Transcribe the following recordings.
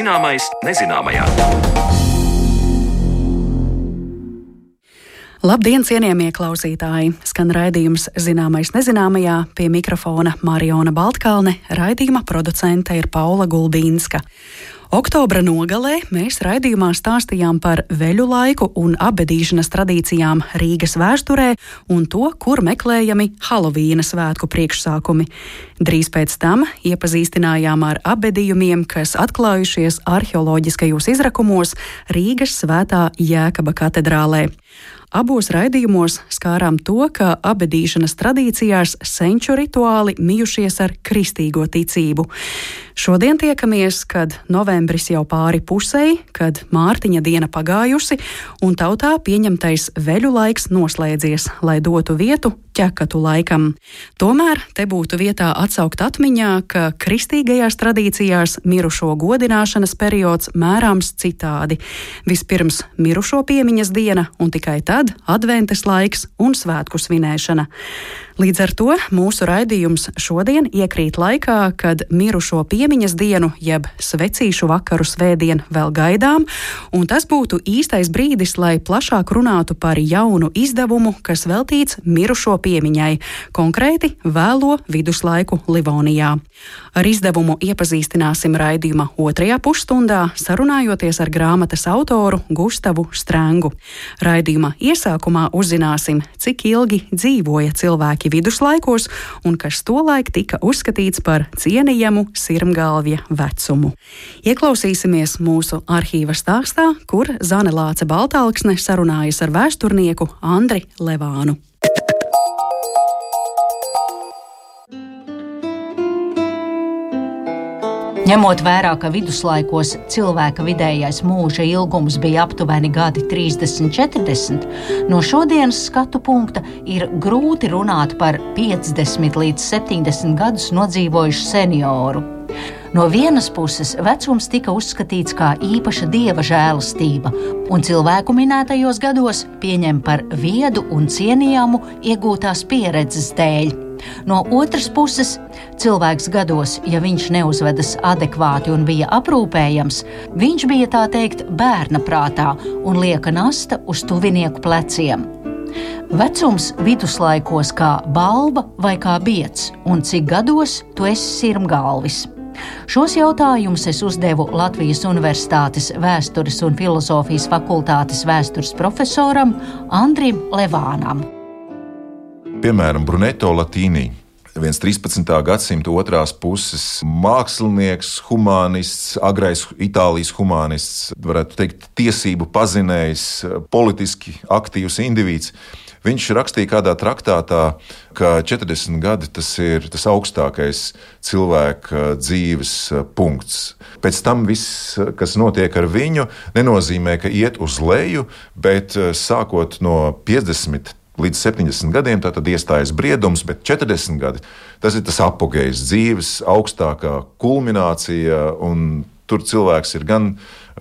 Zināmais nezināmajā. Labdien, cienījamie klausītāji! Skan raidījums Zināmais nezināmajā pie mikrofona Mariona Baltkalne, raidījuma producente ir Paula Gulbīnska. Oktobra nogalē mēs raidījumā stāstījām par veļu laiku un abedīšanas tradīcijām Rīgas vēsturē un to, kur meklējami Halovīna svētku priekšsākumi. Drīz pēc tam iepazīstinājām ar abedījumiem, kas atklājušies arheoloģiskajos izrakumos Rīgas svētā Jēkaba katedrālē. Abos raidījumos skārām to, ka abedīšanas tradīcijās senču rituāli mijušies ar kristīgo ticību. Šodien tiekamies, kad novembris jau pāri pusei, kad Mārtiņa diena pagājusi un tautā pieņemtais veļu laiks noslēdzies, lai dotu vietu ķekatu laikam. Tomēr te būtu vietā atsaukt atmiņā, ka kristīgajās tradīcijās mirušo godināšanas periods mērāms citādi. Vispirms mirušo piemiņas diena un tikai tad adventes laiks un svētku svinēšana. Līdz ar to mūsu raidījums šodien iekrīt laikā, kad mirušo piemiņas dienu, jeb svecīšu vakaru svētdienu vēl gaidām, un tas būtu īstais brīdis, lai plašāk runātu par jaunu izdevumu, kas veltīts mirušo piemiņai, konkrēti vēlo viduslaiku Livonijā. Ar izdevumu iepazīstināsim raidījuma otrajā pusstundā, sarunājoties ar grāmatas autoru Gustavu Strēngu. Raidījuma iesākumā uzzināsim, cik ilgi dzīvoja cilvēki viduslaikos un kas tolaik tika uzskatīts par cienījamu sirmgalvja vecumu. Ieklausīsimies mūsu arhīva stāstā, kur Zane Lāce Baltāksne sarunājas ar vēsturnieku Andri Levānu. Ņemot vērā, ka viduslaikos cilvēka vidējais mūža ilgums bija aptuveni gadi 30, 40, no šodienas skatu punkta ir grūti runāt par 50 līdz 70 gadus nodzīvojušu senioru. No vienas puses, vecums tika uzskatīts par īpaša dieva žēlastība, un cilvēku minētajos gados pieņem par viedu un cienījamu iegūtās pieredzes dēļ. No otras puses, cilvēks gados, ja viņš neuzvedas adekvāti un bija aprūpējams, viņš bija tā teikt bērna prātā un lieka nasta uz tuvinieku pleciem. Vecums viduslaikos kā balva vai kā biets, un cik gados tu esi sirmgalvis. Šos jautājumus es uzdevu Latvijas Universitātes Vēstures un filozofijas fakultātes vēstures profesoram Andrim Levānam. Piemēram, Bruneto Latīnī. Viens 13. gadsimta otrās puses mākslinieks, humanists, agrais Itālijas humanists, varētu teikt, tiesību pazinējs, politiski aktīvs indivīds. Viņš rakstīja kādā traktātā, ka 40 gadi tas ir tas augstākais cilvēka dzīves punkts. Pēc tam viss, kas notiek ar viņu, nenozīmē, ka iet uz leju, bet sākot no 50 līdz 70 gadiem iestājas briedums, bet 40 gadi tas ir tas apgājējs dzīves, augstākā kulminācija. Tur cilvēks ir gan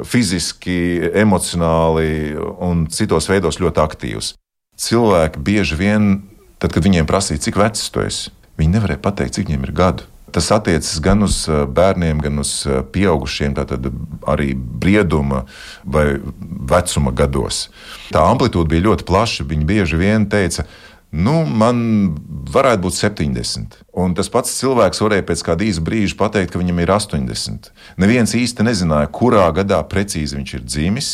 fiziski, emocionāli un citos veidos ļoti aktīvs. Cilvēki bieži vien, tad, kad viņiem prasīja, cik vecs tu esi, viņi nevarēja pateikt, cik viņiem ir gadu. Tas attiecas gan uz eh, bērniem, gan uz eh, pieaugušiem, tātad arī brieduma vai vecuma gados. Tā amplitūda bija ļoti plaša. Viņi bieži vien teica, nu, man varētu būt 70. Un tas pats cilvēks varēja pēc kāda īsa brīža pateikt, ka viņam ir 80. Neviens īsti nezināja, kurā gadā precīzi viņš ir dzimis.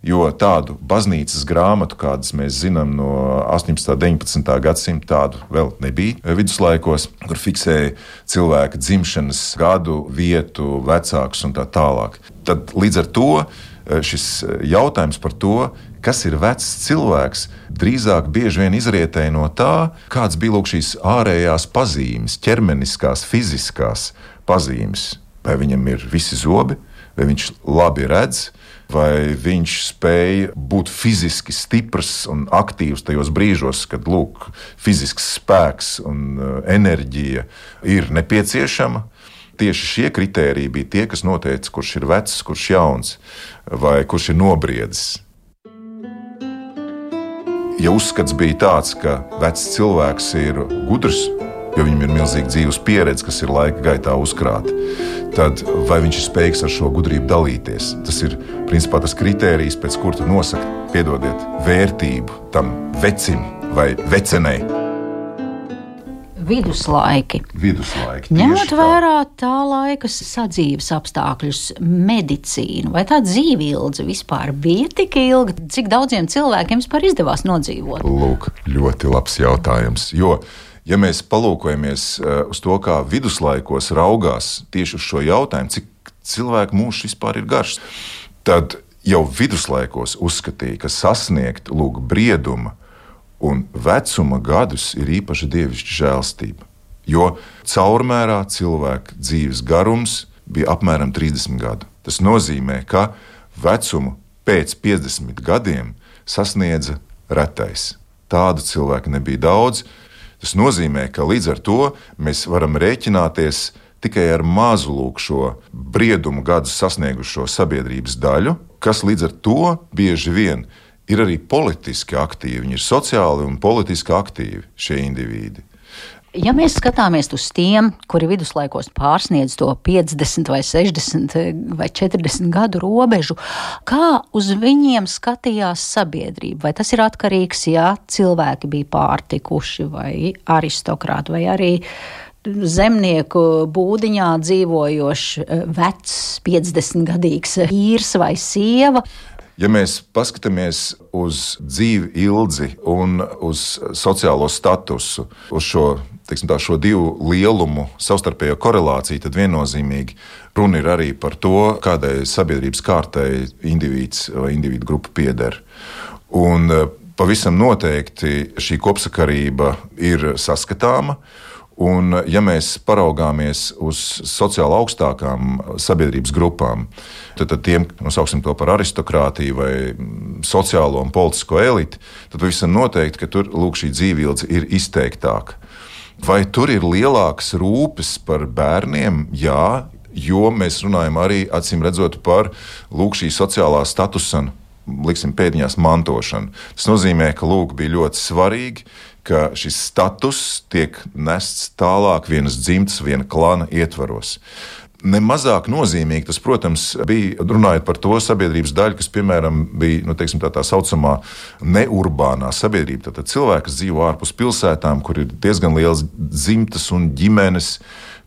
Jo tādu baznīcas grāmatu, kādas mēs zinām no 18. un 19. gadsimta, tādu vēl nebija viduslaikos, kur fiksēja cilvēka dzimšanas gadu, vietu, vecākus un tā tālāk. Tad līdz ar to eh, šis jautājums par to, kas ir vecs cilvēks, drīzāk bieži vien izrietēja no tā, kādas bija šīs ārējās pazīmes, ķermeniskās, fiziskās pazīmes. Vai viņam ir visi zobi, vai viņš labi redz, vai viņš spēja būt fiziski stiprs un aktīvs tajos brīžos, kad lūk, fizisks spēks un uh, enerģija ir nepieciešama. Tieši šie kriteriji bija tie, kas noteica, kurš ir vecs, kurš ir jauns vai kurš ir nobriedzis. Ja uzskats bija tāds, ka vecs cilvēks ir gudrs, jo viņam ir milzīga dzīves pieredze, kas ir laika gaitā uzkrāta. Tad vai viņš ir spējīgs ar šo gudrību dalīties? Tas ir principā tas kritērijs, pēc kura nosaka, piedodiet, vērtību tam vecim vai vecenei viduslaiki. viduslaiki Ņemot vērā tā laika sadzīves apstākļus, medicīnu, vai tā dzīve ilga vispār bija tik ilga, cik daudziem cilvēkiem vispār izdevās nodzīvot? Lūk, ļoti labs jautājums. Jo, ja mēs palūkojamies eh, uz to, kā viduslaikos raugās tieši uz šo jautājumu, cik cilvēku mūžs vispār ir garš, tad jau viduslaikos uzskatīja, ka sasniegt lūk, brieduma un vecuma gadus ir īpaša dievišķa žēlstība. Jo caurmērā cilvēka dzīves garums bija apmēram 30 gadu. Tas nozīmē, ka vecumu pēc 50 gadiem sasniedza retais. Tādu cilvēku nebija daudz. Tas nozīmē, ka līdz ar to mēs varam rēķināties tikai ar mazu lūk šo briedumu gadu sasniegušo sabiedrības daļu, kas līdz ar to bieži vien ir arī politiski aktīvi, viņi ir sociāli un politiski aktīvi šie indivīdi. Ja mēs skatāmies uz tiem, kuri viduslaikos pārsniedz to 50, vai 60 vai 40 gadu robežu, kā uz viņiem skatījās sabiedrība? Vai tas ir atkarīgs, ja cilvēki bija pārtikuši, vai aristokrāti, vai arī zemnieku būdiņā dzīvojošs vecs 50 gadīgs vīrs vai sieva? Ja mēs paskatāmies uz dzīvi ilgi un uz sociālo statusu, uz šo, tā, šo divu lielumu savstarpējo korelāciju, tad viennozīmīgi runa ir arī par to, kādai sabiedrības kārtai indivīds vai individu grupa pieder. Un eh, pavisam noteikti šī kopsakarība ir saskatāma. Un, ja mēs paraugāmies uz sociāli augstākām sabiedrības grupām, tad, tad tiem, nosauksim to par aristokrātiju vai sociālo un politisko eliti, tad pavisam noteikti, ka tur lūk, šī dzīvildze ir izteiktāka. Vai tur ir lielākas rūpes par bērniem? Jā, jo mēs runājam arī acīm redzot par lūk, šī sociālā statusa liksim, pēdiņās mantošanu. Tas nozīmē, ka lūk, bija ļoti svarīgi ka šis status tiek nests tālāk vienas dzimtas, viena klana ietvaros. Nemazāk nozīmīgi tas, protams, bija runājot par to sabiedrības daļu, kas, piemēram, bija nu, teiksim, tā, tā saucamā neurbānā sabiedrība. Tad cilvēki, kas dzīvo ārpus pilsētām, kur ir diezgan liels dzimtas un ģimenes,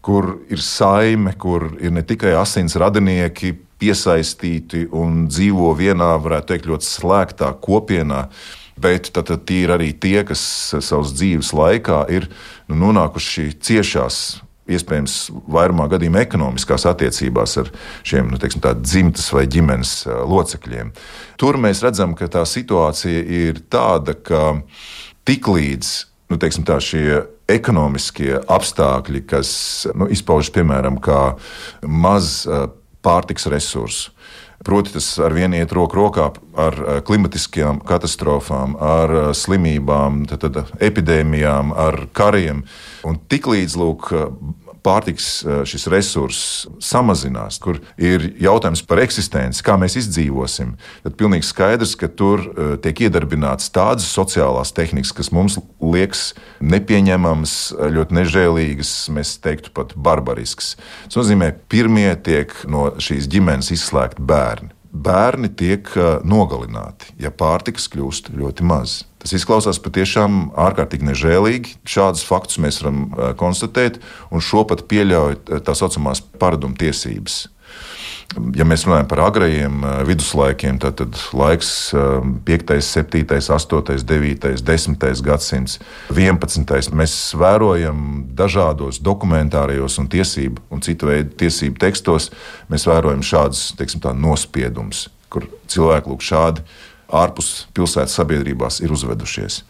kur ir saime, kur ir ne tikai asins radinieki piesaistīti un dzīvo vienā, varētu teikt, ļoti slēgtā kopienā bet tad, tad tie ir arī tie, kas savas dzīves laikā ir nu, nonākuši ciešās iespējams, vairumā gadījumā ekonomiskās attiecībās ar šiem nu, teiksim, dzimtas vai ģimenes locekļiem. Tur mēs redzam, ka tā situācija ir tāda, ka tiklīdz nu, teiksim, tā, šie ekonomiskie apstākļi, kas nu, izpaužas piemēram kā maz pārtiks resursu, Proti, tas ar vienu iet roku rokā ar eh, klimatiskajām katastrofām, ar eh, slimībām, tad, tad epidēmijām, ar kariem. Un tiklīdz pārtiks eh, šis resurss samazinās, kur ir jautājums par eksistenci, kā mēs izdzīvosim, tad pilnīgi skaidrs, ka tur eh, tiek iedarbināts tādas sociālās tehnikas, kas mums liekas nepieņemamas, ļoti nežēlīgas, mēs teiktu pat barbariskas. Tas nozīmē, pirmie tiek no šīs ģimenes izslēgti bērni bērni tiek nogalināti, ja pārtikas kļūst ļoti maz. Tas izklausās patiešām ārkārtīgi nežēlīgi. Šādus faktus mēs varam konstatēt, un šo pat pieļauj tā saucamās paraduma tiesības. Ja mēs runājam par agrajiem eh, viduslaikiem, tad, tad laiks 5, 7, 8, 9, 10 gadsimts, 11. Mēs vērojam dažādos dokumentārijos un tiesību un citu veidu tiesību tekstos, mēs vērojam šādus teiksim, tā, nospiedumus, kur cilvēki lūk šādi ārpus pilsētas sabiedrībās ir uzvedušies.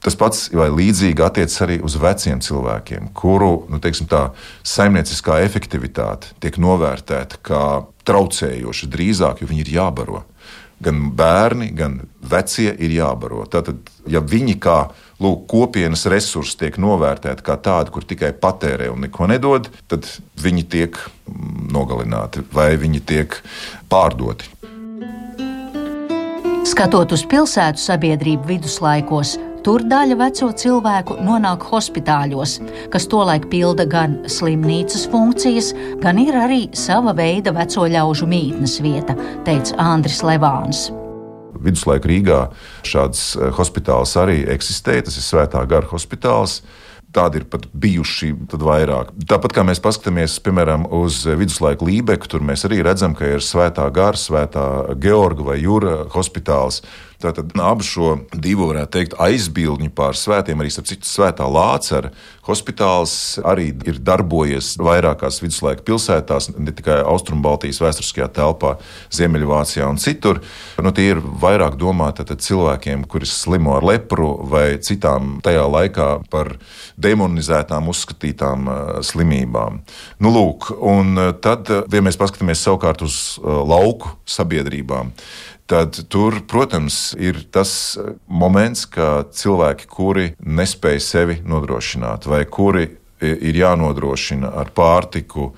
Tas pats vai līdzīgi attiecas arī uz veciem cilvēkiem, kuru nu, teiksim, tā, saimnieciskā efektivitāte tiek novērtēta kā traucējoša drīzāk, jo viņi ir jābaro. Gan bērni, gan vecie ir jābaro. Tātad, ja viņi kā lūk, kopienas resursi tiek novērtēti kā tādi, kur tikai patērē un neko nedod, tad viņi tiek mm, nogalināti vai viņi tiek pārdoti. Skatot uz pilsētu sabiedrību viduslaikos, Tur daļa veco cilvēku nonāk hospitāļos, kas tolaik pilda gan slimnīcas funkcijas, gan ir arī sava veida veco ļaužu mītnes vieta, teica Andris Levāns. Viduslaika Rīgā šāds eh, hospitāls arī eksistē. Tas ir Svētā gara hospitāls. Tādi ir pat bijuši vairāk. Tāpat kā mēs paskatāmies, piemēram, uz viduslaiku Lībeku, tur mēs arī redzam, ka ir Svētā Gara, Svētā Georga vai Jūra hospitāls. Tātad abu šo divu, varētu teikt, aizbildņu pār svētiem, arī citu svētā Lācara hospitāls arī ir darbojies vairākās viduslaika pilsētās, ne tikai Austrumbaltijas vēsturiskajā telpā, Ziemeļvācijā un citur. Nu, tie ir vairāk domāti cilvēkiem, kuri slimo ar lepru vai citām tajā laikā par demonizētām, uzskatītām uh, slimībām. Nu, lūk, un uh, tad, ja mēs paskatāmies savukārt uz lauku sabiedrībām, tad tur, protams, ir tas eh, moments, ka cilvēki, kuri nespēj sevi nodrošināt, vai kuri ir jānodrošina ar pārtiku,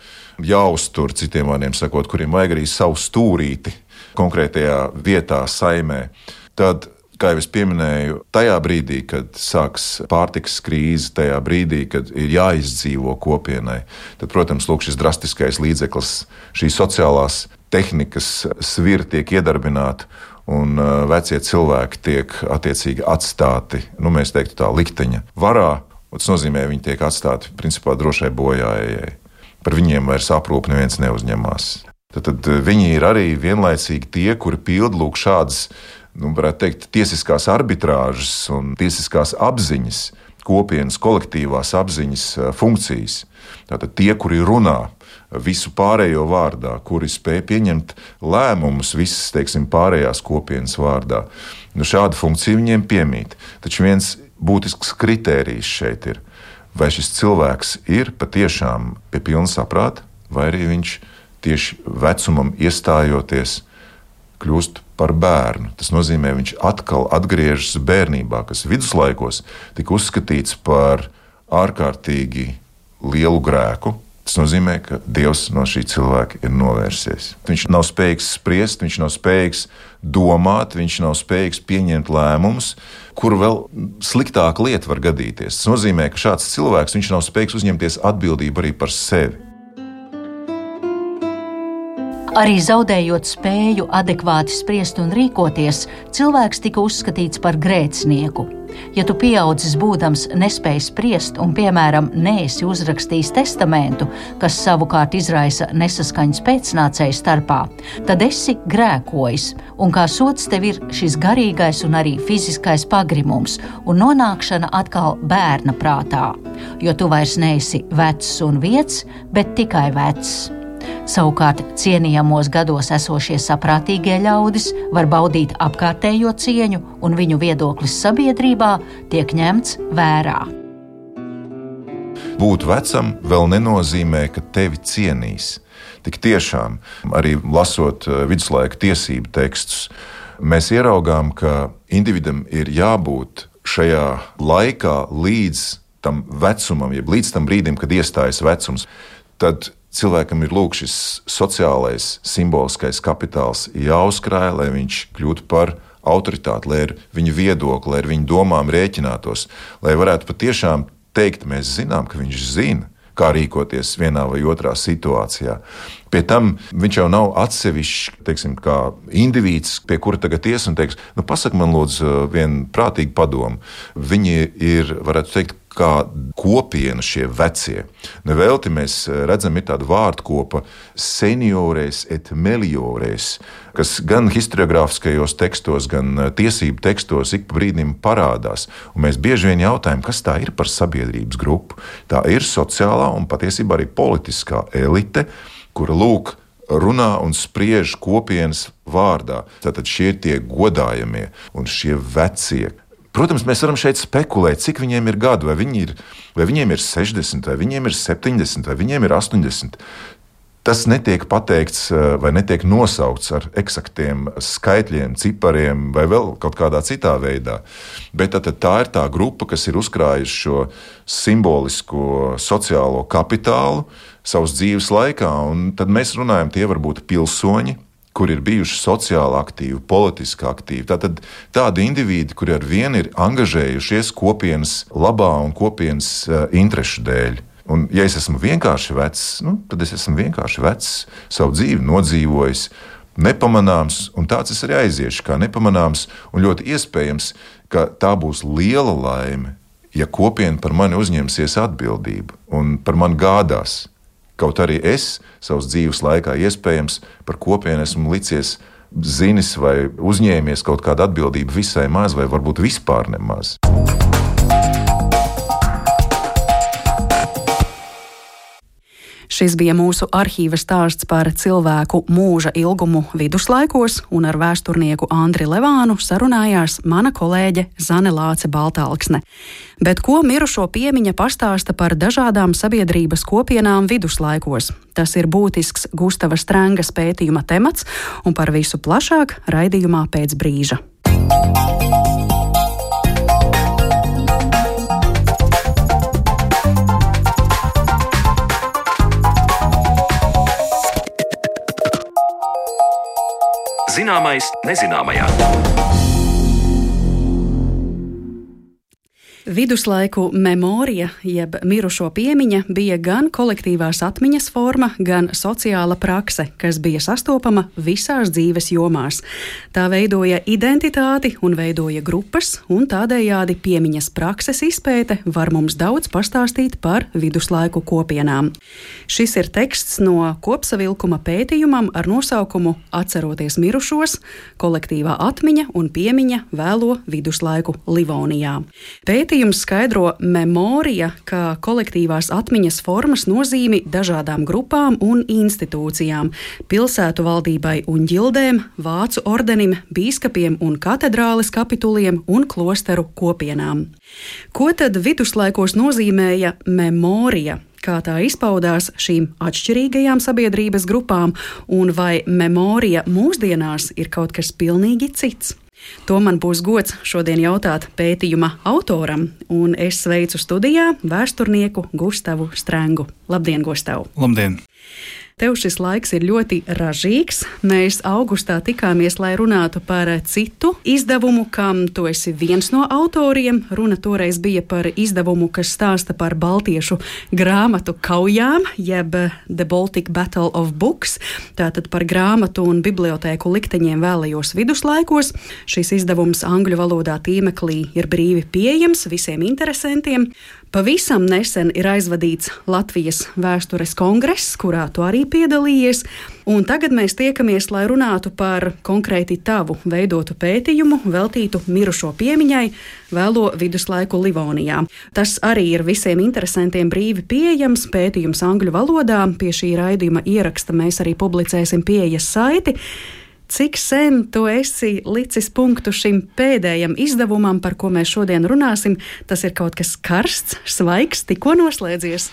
jāuztur, citiem vārdiem sakot, kuriem vajag arī savu stūrīti konkrētajā vietā, saimē, tad kā jau es pieminēju, tajā brīdī, kad sāks pārtikas krīze, tajā brīdī, kad ir jāizdzīvo kopienai, tad, protams, lūk, šis drastiskais līdzeklis, šīs sociālās tehnikas svira tiek iedarbināta. Un uh, vecie cilvēki tiek attiecīgi atstāti, nu, mēs teiktu, tā likteņa varā. Tas nozīmē, ka viņi tiek atstāti principā drošai bojājai. Par viņiem vairs aprūpe neviens neuzņemās. Tad, tad uh, viņi ir arī vienlaicīgi tie, kuri pild šādas, nu, varētu teikt, tiesiskās arbitrāžas un tiesiskās apziņas, kopienas kolektīvās apziņas uh, funkcijas. Tātad tie, kuri runā visu pārējo vārdā, kuri spēj pieņemt lēmumus visas, teiksim, pārējās kopienas vārdā. Nu, šāda funkcija viņiem piemīt. Taču viens būtisks kritērijs šeit ir, vai šis cilvēks ir patiešām pie pilna saprāta, vai arī viņš tieši vecumam iestājoties kļūst par bērnu. Tas nozīmē, viņš atkal atgriežas bērnībā, kas viduslaikos tika uzskatīts par ārkārtīgi lielu grēku, Tas nozīmē, ka Dievs no šī cilvēka ir novērsies. Viņš nav spējīgs spriest, viņš nav spējīgs domāt, viņš nav spējīgs pieņemt lēmumus, kur vēl sliktāka lieta var gadīties. Tas nozīmē, ka šāds cilvēks nav spējīgs uzņemties atbildību arī par sevi. Arī zaudējot spēju adekvāti spriest un rīkoties, cilvēks tika uzskatīts par grēcinieku. Ja tu pieaudzis būdams nespēj spriest un, piemēram, neesi uzrakstījis testamentu, kas savukārt izraisa nesaskaņas pēcnācēju starpā, tad esi grēkojis, un kā sots tev ir šis garīgais un arī fiziskais pagrimums un nonākšana atkal bērna prātā, jo tu vairs neesi vecs un vietas, bet tikai vecs. Savukārt cienījamos gados esošie saprātīgie ļaudis var baudīt apkārtējo cieņu, un viņu viedoklis sabiedrībā tiek ņemts vērā. Būt vecam vēl nenozīmē, ka tevi cienīs. Tik tiešām, arī lasot eh, viduslaika tiesību tekstus, mēs ieraugām, ka individam ir jābūt šajā laikā līdz tam vecumam, jeb līdz tam brīdim, kad iestājas vecums. Tad cilvēkam ir lūk, šis sociālais, simboliskais kapitāls jāuzkrāj, lai viņš kļūtu par autoritāti, lai ar viņu viedokli, lai ar viņu domām rēķinātos, lai varētu patiešām teikt, mēs zinām, ka viņš zina. Kā rīkoties vienā vai otrā situācijā. Pie tam viņš jau nav atsevišķs, teiksim, kā indivīds, pie kura tagad ies un teiks, nu, pasak man, lūdzu, vienu prātīgu padomu. Viņi ir, varētu teikt, kā kopiena šie vecie. Nevelti mēs eh, redzam, ir tāda vārdkopa seniores et meliores, kas gan historiogrāfiskajos tekstos, gan eh, tiesību tekstos ik pa brīdim parādās. Un mēs bieži vien jautājam, kas tā ir par sabiedrības grupu. Tā ir sociālā un patiesībā arī politiskā elite, kura lūk, runā un spriež kopienas vārdā. Tātad šie ir tie godājamie un šie vecie, Protams, mēs varam šeit spekulēt, cik viņiem ir gadu, vai, viņi ir, vai viņiem ir 60, vai viņiem ir 70, vai viņiem ir 80. Tas netiek pateikts eh, vai netiek nosaukts ar eksaktiem skaitļiem, cipariem vai vēl kaut kādā citā veidā. Bet tā, tā ir tā grupa, kas ir uzkrājusi šo simbolisko sociālo kapitālu savas dzīves laikā. Tad mēs runājam, tie var būt pilsoņi, kur ir bijuši sociāli aktīvi, politiski aktīvi. Tātad tādi indivīdi, kuri ar vienu ir angažējušies kopienas labā un kopienas uh, interešu dēļ. Un, ja es esmu vienkārši vecs, nu, tad es esmu vienkārši vecs, savu dzīvi nodzīvojis, nepamanāms, un tāds es arī aiziešu, kā nepamanāms. Un ļoti iespējams, ka tā būs liela laime, ja kopiena par mani uzņemsies atbildību un par mani gādās. Kaut arī es savas dzīves laikā iespējams par kopienu esmu licies zinis vai uzņēmies kaut kādu atbildību visai maz, vai varbūt vispār nemaz. Šis bija mūsu arhīva stāsts par cilvēku mūža ilgumu viduslaikos, un ar vēsturnieku Andri Levānu sarunājās mana kolēģe Zane Lāce Baltāksne. Bet ko mirušo piemiņa pastāsta par dažādām sabiedrības kopienām viduslaikos? Tas ir būtisks Gustava Strēngas pētījuma temats, un par visu plašāk raidījumā pēc brīža. Zināmais nezināmajā. Viduslaiku memorija, jeb mirušo piemiņa, bija gan kolektīvās atmiņas forma, gan sociāla prakse, kas bija sastopama visās dzīves jomās. Tā veidoja identitāti un veidoja grupas, un tādējādi piemiņas prakses izpēte var mums daudz pastāstīt par viduslaiku kopienām. Šis ir teksts no kopsavilkuma pētījumam ar nosaukumu Atceroties mirušos - kolektīvā atmiņa un piemiņa vēlo viduslaiku Livonijā. Pētījums Pētījums skaidro memorija kā kolektīvās atmiņas formas nozīmi dažādām grupām un institūcijām - pilsētu valdībai un ģildēm, vācu ordenim, bīskapiem un katedrāles kapituliem un klosteru kopienām. Ko tad viduslaikos nozīmēja memorija? kā tā izpaudās šīm atšķirīgajām sabiedrības grupām, un vai memorija mūsdienās ir kaut kas pilnīgi cits. To man būs gods šodien jautāt pētījuma autoram, un es sveicu studijā vēsturnieku Gustavu Strēngu. Labdien, Gustav! Labdien! Tev šis laiks ir ļoti ražīgs. Mēs augustā tikāmies, lai runātu par citu izdevumu, kam tu esi viens no autoriem. Runa toreiz bija par izdevumu, kas stāsta par baltiešu grāmatu kaujām, jeb The Baltic Battle of Books, tātad par grāmatu un bibliotēku likteņiem vēlajos viduslaikos. Šis izdevums angļu valodā tīmeklī ir brīvi pieejams visiem interesantiem. Pavisam nesen ir aizvadīts Latvijas vēstures kongress, kurā tu arī piedalījies, un tagad mēs tiekamies, lai runātu par konkrēti tavu veidotu pētījumu veltītu mirušo piemiņai vēlo viduslaiku Livonijā. Tas arī ir visiem interesantiem brīvi pieejams pētījums angļu valodā. Pie šī raidījuma ieraksta mēs arī publicēsim pieejas saiti. Cik sen tu esi licis punktu šim pēdējam izdevumam, par ko mēs šodien runāsim? Tas ir kaut kas karsts, svaigs, tikko noslēdzies.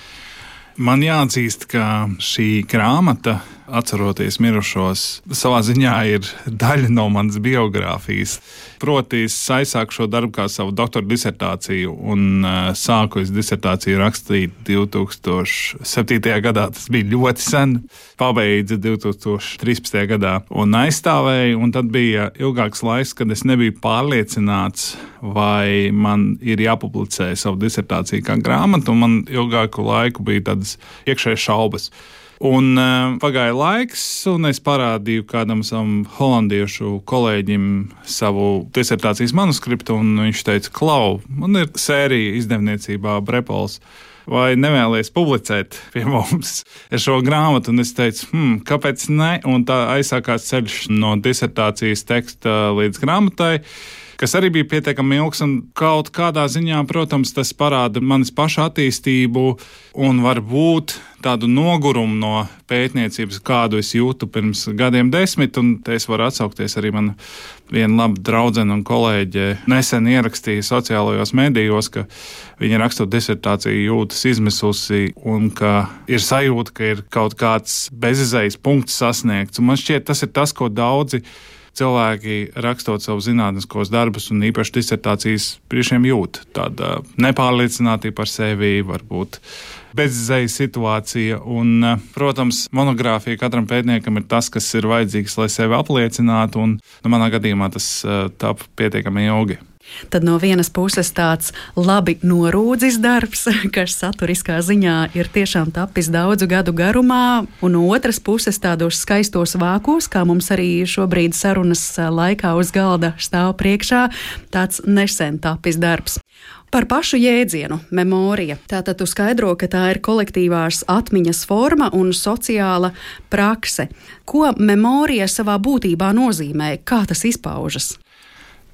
Man jāatzīst, ka šī grāmata, atceroties mirušos, savā ziņā ir daļa no manas biogrāfijas. Proti, es aizsāku šo darbu kā savu doktora disertāciju, un uh, sāku es disertāciju rakstīt 2007. gadā. Tas bija ļoti sen. Pabeidzu 2013. gadā un aizstāvēju, un tad bija ilgāks laiks, kad es nebiju pārliecināts, vai man ir jāpublicē savu disertāciju kā grāmatu, un man ilgāku laiku bija tādas iekšējas šaubas. Un uh, pagāja laiks, un es parādīju kādam savam holandiešu kolēģim savu disertācijas manuskriptu, un viņš teica, Klau, man ir sērija izdevniecībā Brepols. Vai nevēlies publicēt pie mums šo grāmatu? Un es teicu, hmm, kāpēc ne? Un tā aizsākās ceļš no disertācijas teksta līdz grāmatai kas arī bija pietiekami ilgs. Kaut kādā ziņā, protams, tas parāda manas paša attīstību un varbūt tādu nogurumu no pētniecības, kādu es jūtu pirms gadiem desmit. Un es varu atsaukties arī man viena laba draudzene un kolēģe nesen ierakstīja sociālajos medijos, ka viņa rakstot disertāciju jūtas izmisusi un ka ir sajūta, ka ir kaut kāds bezizējas punkts sasniegts. Un man šķiet, tas ir tas, ko daudzi cilvēki rakstot savus zinātniskos darbus un īpaši disertācijas priekšiem jūt tāda nepārliecinātība par sevi, varbūt bezzēja situācija. Un, protams, monogrāfija katram pētniekam ir tas, kas ir vajadzīgs, lai sevi apliecinātu, un nu, manā gadījumā tas tap pietiekami ilgi. Tad no vienas puses tāds labi norūdzis darbs, kas saturiskā ziņā ir tiešām tapis daudzu gadu garumā, un no otras puses tādos skaistos vākos, kā mums arī šobrīd sarunas laikā uz galda stāv priekšā, tāds nesen tapis darbs. Par pašu jēdzienu - memorija. Tātad tu skaidro, ka tā ir kolektīvās atmiņas forma un sociāla prakse. Ko memorija savā būtībā nozīmē? Kā tas izpaužas?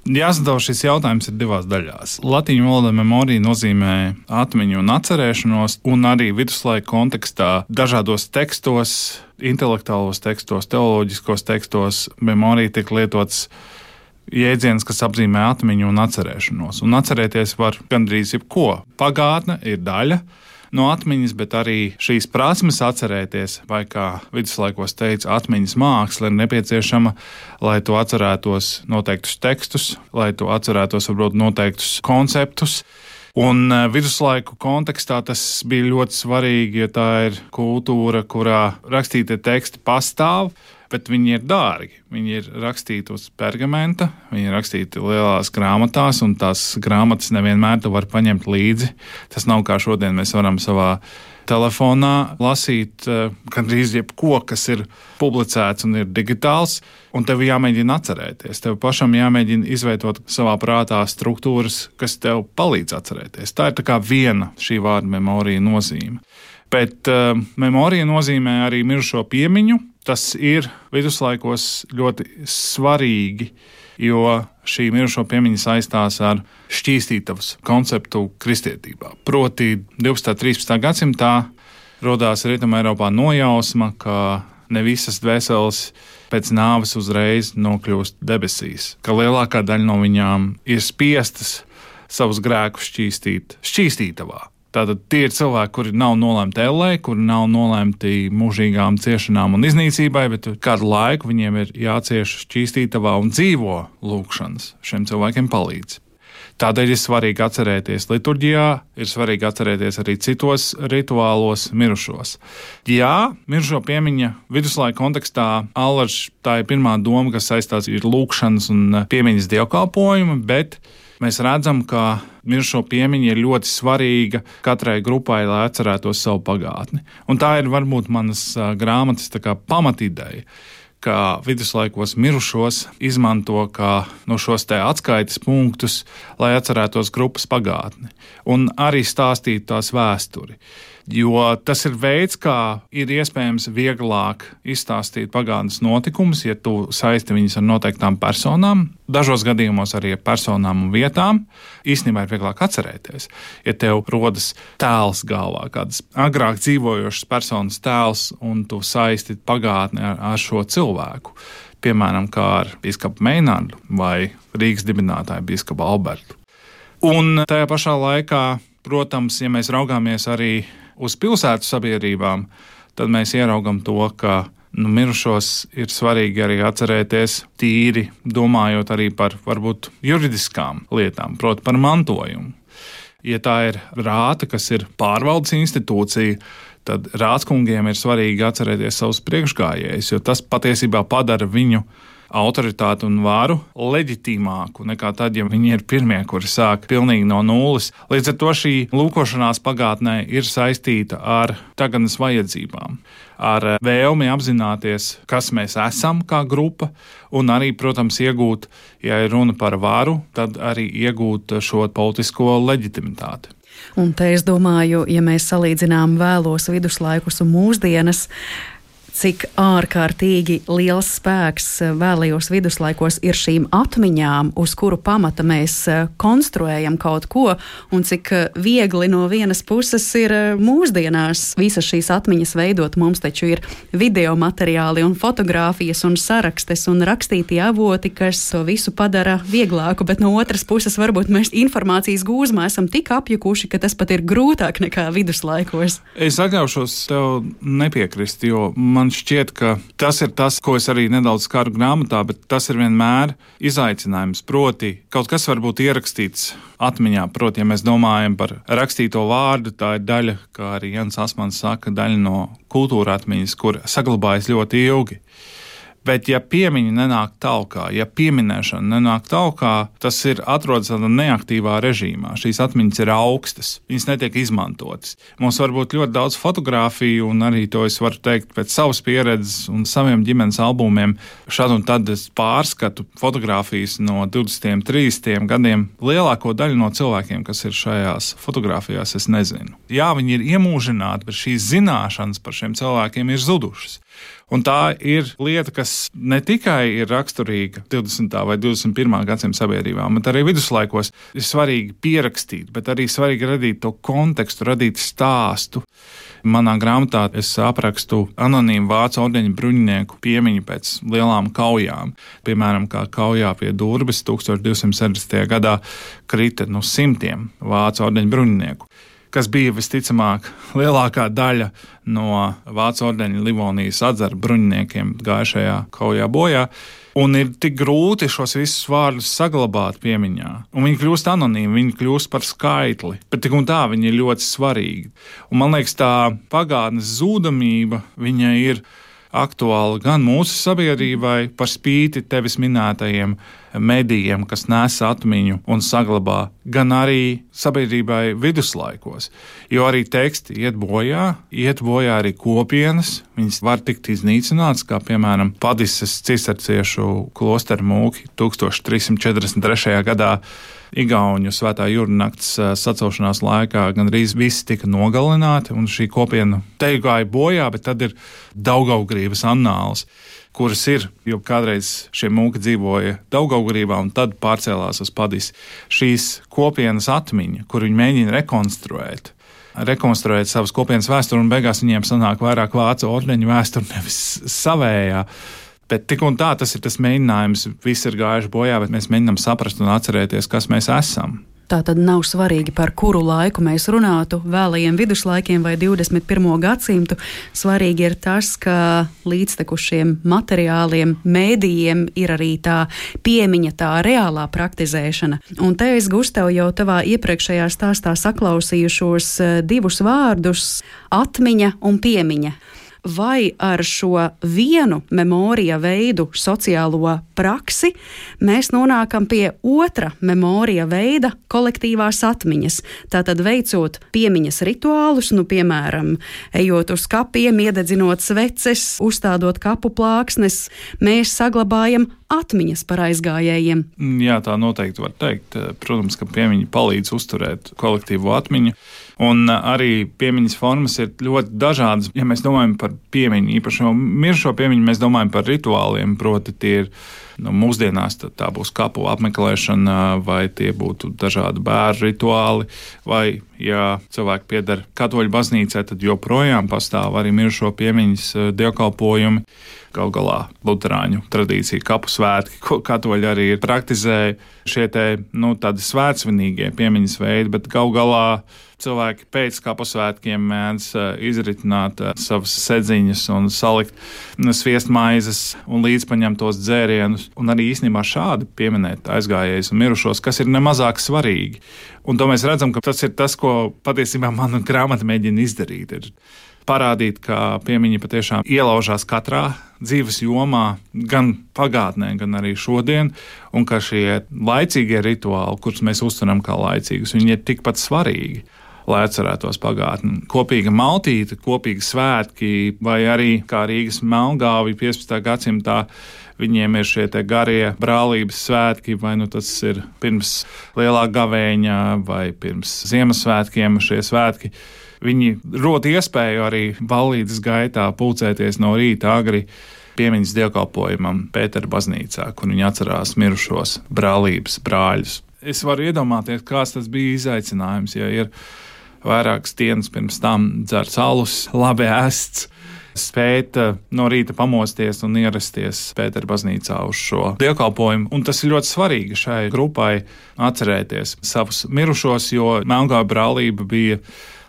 Jāsadala šis jautājums ir divās daļās. Latvijas valodā memorija nozīmē atmiņu un atcerēšanos, un arī viduslaika kontekstā dažādos tekstos, intelektuālos tekstos, teoloģiskos tekstos memorija tiek lietots jēdziens, kas apzīmē atmiņu un atcerēšanos. Un atcerēties var gandrīz jebko. Pagātne ir daļa no atmiņas, bet arī šīs prasmes atcerēties, vai kā viduslaikos teica, atmiņas māksla ir nepieciešama, lai tu atcerētos noteiktus tekstus, lai tu atcerētos varbūt noteiktus konceptus. Un e, viduslaiku kontekstā tas bija ļoti svarīgi, jo tā ir kultūra, kurā rakstītie teksti pastāv, bet viņi ir dārgi. Viņi ir rakstīti uz pergamenta, viņi ir rakstīti lielās grāmatās, un tās grāmatas nevienmēr tu vari paņemt līdzi. Tas nav kā šodien mēs varam savā telefonā lasīt uh, gandrīz jebko, kas ir publicēts un ir digitāls, un tev jāmēģina atcerēties. Tev pašam jāmēģina izveidot savā prātā struktūras, kas tev palīdz atcerēties. Tā ir tā viena šī vārda memorija nozīme. Bet uh, memorija nozīmē arī mirušo piemiņu, tas ir viduslaikos ļoti svarīgi, jo šī mirušo piemiņa saistās ar šķīstītavas konceptu kristietībā. Proti, 12. un 13. gadsimtā radās Rietumē Eiropā nojausma, ka ne visas dvēseles pēc nāves uzreiz nokļūst debesīs, ka lielākā daļa no viņām ir spiestas savus grēkus šķīstīt šķīstītavā. Tātad tie ir cilvēki, kuri nav nolemti ellē, kuri nav nolemti mūžīgām ciešanām un iznīcībai, bet kādu laiku viņiem ir jācieš šķīstītavā un dzīvo lūkšanas. Šiem cilvēkiem palīdz. Tādēļ ir svarīgi atcerēties liturģijā, ir svarīgi atcerēties arī citos rituālos mirušos. Jā, mirušo piemiņa viduslaika kontekstā Allaž tā ir pirmā doma, kas saistās ar lūkšanas un piemiņas dievkalpojumu, bet mēs redzam, ka mirušo piemiņa ir ļoti svarīga katrai grupai, lai atcerētos savu pagātni. Un tā ir varbūt manas grāmatas pamatideja ka viduslaikos mirušos izmanto kā no šos atskaites punktus, lai atcerētos grupas pagātni un arī stāstītu tās vēsturi jo tas ir veids, kā ir iespējams vieglāk izstāstīt pagātnes notikumus, ja tu saisti viņus ar noteiktām personām, dažos gadījumos arī ar personām un vietām. Īstenībā ir vieglāk atcerēties, ja tev rodas tēls galvā, kādas agrāk dzīvojošas personas tēls, un tu saisti pagātni ar, ar šo cilvēku. Piemēram, ar biskupu Meinārdu vai Rīgas dibinātāju biskupu Albertu. Un tajā pašā laikā, protams, ja mēs raugāmies arī uz pilsētu sabiedrībām, tad mēs ieraugam to, ka nu, mirušos ir svarīgi arī atcerēties tīri, domājot arī par varbūt juridiskām lietām, proti, par mantojumu. Ja tā ir rāta, kas ir pārvaldes institūcija, tad rātskungiem ir svarīgi atcerēties savus priekšgājējus, jo tas patiesībā padara viņu autoritāti un varu leģitīmāku nekā tad, ja viņi ir pirmie, kuri sāk pilnīgi no nulles. Līdz ar to šī lūkošanās pagātnē ir saistīta ar tagadnes vajadzībām, ar vēlmi apzināties, kas mēs esam kā grupa, un arī, protams, iegūt, ja ir runa par varu, tad arī iegūt šo politisko leģitimitāti. Un te es domāju, ja mēs salīdzinām vēlos viduslaikus un mūsdienas, cik ārkārtīgi liels spēks eh, vēlajos viduslaikos ir šīm atmiņām, uz kuru pamata mēs eh, konstruējam kaut ko, un cik eh, viegli no vienas puses ir mūsdienās visas šīs atmiņas veidot. Mums taču ir video materiāli un fotografijas un sarakstes un rakstītie avoti, kas to visu padara vieglāku, bet no otras puses varbūt mēs informācijas gūzmā esam tik apjukuši, ka tas pat ir grūtāk nekā viduslaikos. Es atļaušos tev nepiekrist, jo man man šķiet, ka tas ir tas, ko es arī nedaudz skaru grāmatā, bet tas ir vienmēr izaicinājums. Proti, kaut kas var būt ierakstīts atmiņā. Proti, ja mēs domājam par rakstīto vārdu, tā ir daļa, kā arī Jans Asmans saka, daļa no kultūra atmiņas, kur saglabājas ļoti ilgi. Bet, ja piemiņa nenāk tālāk, ja pieminēšana nenāk tālāk, tas ir atrodas tādā neaktīvā režīmā. Šīs atmiņas ir augstas, viņas netiek izmantotas. Mums var būt ļoti daudz fotografiju, un arī to es varu teikt pēc savas pieredzes un saviem ģimenes albumiem. Šad un tad es pārskatu fotografijas no 20, 30 gadiem. Lielāko daļu no cilvēkiem, kas ir šajās fotografijās, es nezinu. Jā, viņi ir iemūžināti, bet šīs zināšanas par šiem cilvēkiem ir zudušas. Un tā ir lieta, kas ne tikai ir raksturīga 20. vai 21. gadsimta sabiedrībām, bet arī viduslaikos ir svarīgi pierakstīt, bet arī svarīgi radīt to kontekstu, radīt stāstu. Manā grāmatā es aprakstu anonīmu vācu ordeņa bruņinieku piemiņu pēc lielām kaujām. Piemēram, kā kaujā pie Durbas 1260. gadā krita no simtiem vācu ordeņa bruņinieku kas bija visticamāk lielākā daļa no Vācu ordeņa Livonijas atzara bruņiniekiem gājušajā kaujā bojā. Un ir tik grūti šos visus vārdus saglabāt piemiņā. Un viņi kļūst anonīmi, viņi kļūst par skaitli, bet tik un tā viņi ir ļoti svarīgi. Un man liekas, tā pagātnes zudamība ir aktuāla gan mūsu sabiedrībai, par spīti tevis minētajiem medijiem, kas nes atmiņu un saglabā, gan arī sabiedrībai viduslaikos. Jo arī teksti iet bojā, iet bojā arī kopienas, viņas var tikt iznīcināts, kā piemēram Padises cisterciešu klosteru mūki 1343. gadā Igauniju svētā jūrnakts sacelšanās laikā gandrīz visi tika nogalināti, un šī kopiena te gāja bojā, bet tad ir Daugaugrības annāls kuras ir, jo kādreiz šie mūki dzīvoja Daugaugrībā un tad pārcēlās uz Padis. Šīs kopienas atmiņa, kur viņi mēģina rekonstruēt, rekonstruēt savas kopienas vēsturi, un beigās viņiem sanāk vairāk vācu ordeņu vēsturi, nevis savējā. Bet tik un tā tas ir tas mēģinājums. Viss ir gājuši bojā, bet mēs mēģinām saprast un atcerēties, kas mēs esam. Tā tad nav svarīgi, par kuru laiku mēs runātu, vēlajiem viduslaikiem vai 21. gadsimtu. Svarīgi ir tas, ka līdztekus šiem materiāliem, mēdījiem ir arī tā piemiņa, tā reālā praktizēšana. Un te es, Gustav, jau tavā iepriekšējā stāstā saklausījušos eh, divus vārdus - atmiņa un piemiņa vai ar šo vienu memorija veidu sociālo praksi mēs nonākam pie otra memorija veida kolektīvās atmiņas. Tātad veicot piemiņas rituālus, nu, piemēram, ejot uz kapiem, iededzinot sveces, uzstādot kapu plāksnes, mēs saglabājam atmiņas par aizgājējiem. Jā, tā noteikti var teikt. Protams, ka piemiņa palīdz uzturēt kolektīvo atmiņu. Un arī piemiņas formas ir ļoti dažādas. Ja mēs domājam par piemiņu, īpaši mirušo piemiņu, mēs domājam par rituāliem. Proti, tie ir nu, mūsdienās tā būs kapu apmeklēšana, vai tie būtu dažādi bērnu rituāli, vai, ja cilvēki pieder katoļu baznīcai, tad joprojām pastāv arī mirušo piemiņas dievkalpojumi. Galu galā Lutāņu tradīcija, kapu svētki, ko katoļi arī praktizēja. Šie te, nu, tādi svētsvinīgie piemiņas veidi, bet galu galā cilvēki pēc kapu svētkiem mēdz eh, izritināt eh, savas sedziņas un salikt nu, sviestmaizes un līdzpaņemt tos dzērienus. Un arī īstenībā šādi pieminēt aizgājējus un mirušos, kas ir nemazāk svarīgi. Un to mēs redzam, ka tas ir tas, ko patiesībā mana grāmata mēģina izdarīt. Ir parādīt, ka piemiņa patiešām ielaužās katrā dzīves jomā, gan pagātnē, gan arī šodien, un ka šie laicīgie rituāli, kurus mēs uztveram kā laicīgus, viņi ir tikpat svarīgi. Lai atcerētos pagātni. Kopīga maltīte, kopīgi svētki, vai arī kā Rīgas melngāvi 15. gadsimtā viņiem ir šie garie brālības svētki, vai nu tas ir pirms lielā gavēņa vai pirms Ziemassvētkiem šie svētki Viņi rod iespēju arī ballītes gaitā pulcēties no rīta agri piemiņas dievkalpojumam Pētera baznīcā, kur viņi atcerās mirušos brālības brāļus. Es varu iedomāties, kāds tas bija izaicinājums, ja ir vairākas dienas pirms tam dzerts alus, labi ēsts spēt eh, no rīta pamosties un ierasties Pētera baznīcā uz šo dievkalpojumu. Un tas ir ļoti svarīgi šai grupai atcerēties savus mirušos, jo Melngāja brālība bija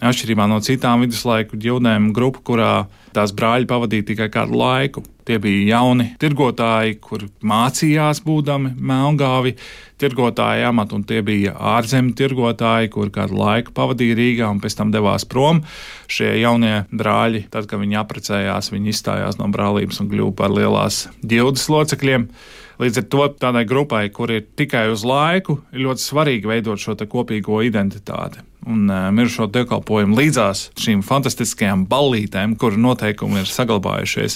atšķirībā no citām viduslaiku ģildēm grupa, kurā tās brāļi pavadīja tikai kādu laiku. Tie bija jauni tirgotāji, kur mācījās būdami melngāvi tirgotāja amatu, un tie bija ārzemju tirgotāji, kur kādu laiku pavadīja Rīgā un pēc tam devās prom. Šie jaunie brāļi, tad, kad viņi apprecējās, viņi izstājās no brālības un kļuva par lielās ģildes locekļiem. Līdz ar to tādai grupai, kur ir tikai uz laiku, ir ļoti svarīgi veidot šo kopīgo identitāti. Un uh, mirušo dievkalpojumu līdzās šīm fantastiskajām ballītēm, kuru noteikumi ir saglabājušies,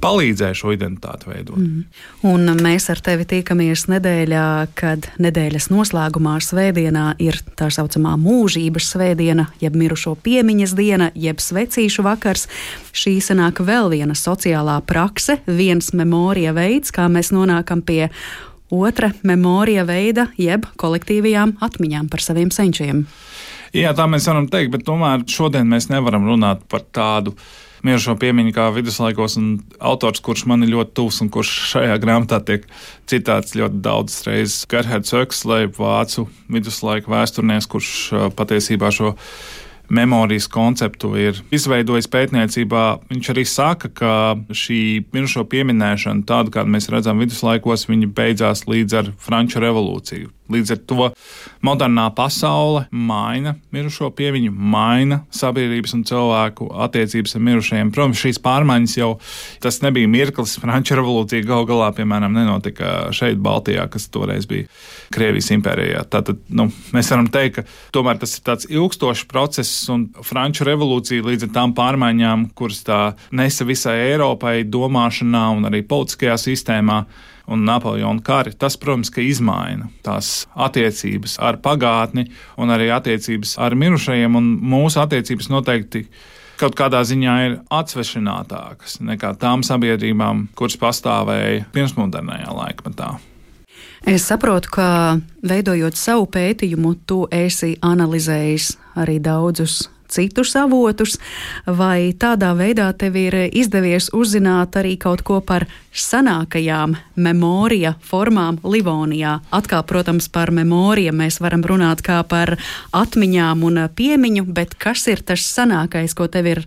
palīdzēja šo identitāti veidot. Mm. Un mēs ar tevi tiekamies nedēļā, kad nedēļas noslēgumā svētdienā ir tā saucamā mūžības svētdiena, jeb mirušo piemiņas diena, jeb svecīšu vakars. Šī sanāk vēl viena sociālā prakse, viens memorija veids, kā mēs nonākam pie otra memorija veida, jeb kolektīvajām atmiņām par saviem senčiem. Jā, tā mēs varam teikt, bet tomēr šodien mēs nevaram runāt par tādu mirušo piemiņu kā viduslaikos, un autors, kurš man ir ļoti tuvs un kurš šajā grāmatā tiek citāts ļoti daudzas reizes, Gerhards Öksley, vācu viduslaika vēsturnieks, kurš patiesībā šo memorijas konceptu ir izveidojis pētniecībā. Viņš arī saka, ka šī mirušo pieminēšana, tāda kādu mēs redzam viduslaikos, viņa beidzās līdz ar Franču revolūciju. Līdz ar to modernā pasaule maina mirušo piemiņu, maina sabiedrības un cilvēku attiecības ar mirušajiem. Protams, šīs pārmaiņas jau tas nebija mirklis. Franču revolūcija gal galā, piemēram, nenotika šeit, Baltijā, kas toreiz bija Krievijas impērijā. Tātad nu, mēs varam teikt, ka tomēr tas ir tāds ilgstošs process, un Franču revolūcija līdz ar tām pārmaiņām, kuras tā nesa visai Eiropai domāšanā un arī politiskajā sistēmā un Napoleona kari, tas, protams, ka izmaina tās attiecības ar pagātni un arī attiecības ar mirušajiem, un mūsu attiecības noteikti kaut kādā ziņā ir atsvešinātākas nekā tām sabiedrībām, kuras pastāvēja pirmsmodernajā laikmetā. Es saprotu, ka veidojot savu pētījumu, tu esi analizējis arī daudzus citus avotus, vai tādā veidā tev ir izdevies uzzināt arī kaut ko par senākajām memorija formām Livonijā. Atkal, protams, par memoriju mēs varam runāt kā par atmiņām un piemiņu, bet kas ir tas senākais, ko tev ir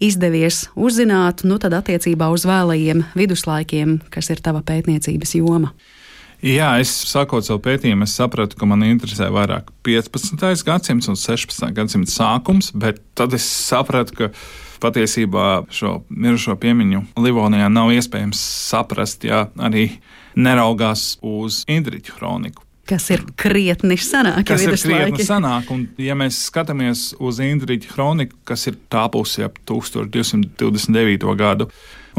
izdevies uzzināt, nu tad attiecībā uz vēlajiem viduslaikiem, kas ir tava pētniecības joma? Jā, es sākot savu pētījumu, es sapratu, ka man interesē vairāk 15. gadsimts un 16. gadsimta sākums, bet tad es sapratu, ka patiesībā šo mirušo piemiņu Livonijā nav iespējams saprast, ja arī neraugās uz Indriču kroniku. Kas ir krietni senāk, kas ir krietni senāk. Un, ja mēs skatāmies uz Indriča kroniku, kas ir tāpusi ap 1229. gadu,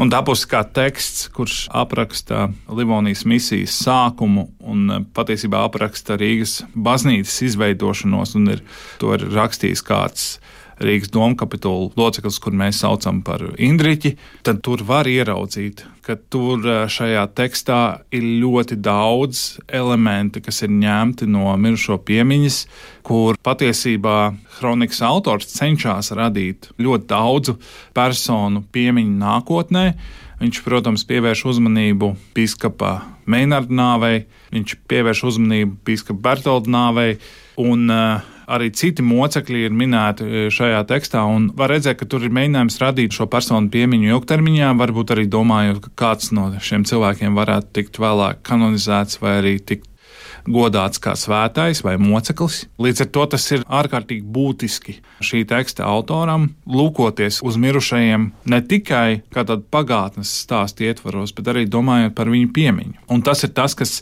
Un tapusi kā teksts, kurš apraksta Livonijas misijas sākumu un eh, patiesībā apraksta Rīgas baznīcas izveidošanos, un ir, to ir rakstījis kāds Rīgas domkapitula loceklis, kur mēs saucam par Indriķi, tad tur var ieraudzīt, ka tur eh, šajā tekstā ir ļoti daudz elementi, kas ir ņemti no mirušo piemiņas, kur patiesībā kronikas autors cenšas radīt ļoti daudzu personu piemiņu nākotnē. Viņš, protams, pievērš uzmanību biskupā Meinarda nāvei, viņš pievērš uzmanību biskupā Bertolda nāvei, un uh, arī citi mocekļi ir minēti e, šajā tekstā. Var redzēt, ka tur ir mēģinājums radīt šo personu piemiņu ilgtermiņā, varbūt arī domājot, ka kāds no šiem cilvēkiem varētu tikt vēlāk kanonizēts vai arī tikt godāts kā svētais vai moceklis. Līdz ar to tas ir ārkārtīgi būtiski šī teksta autoram lūkoties uz mirušajiem ne tikai kā tādu pagātnes stāstu ietvaros, bet arī domājot par viņu piemiņu. Un tas ir tas, kas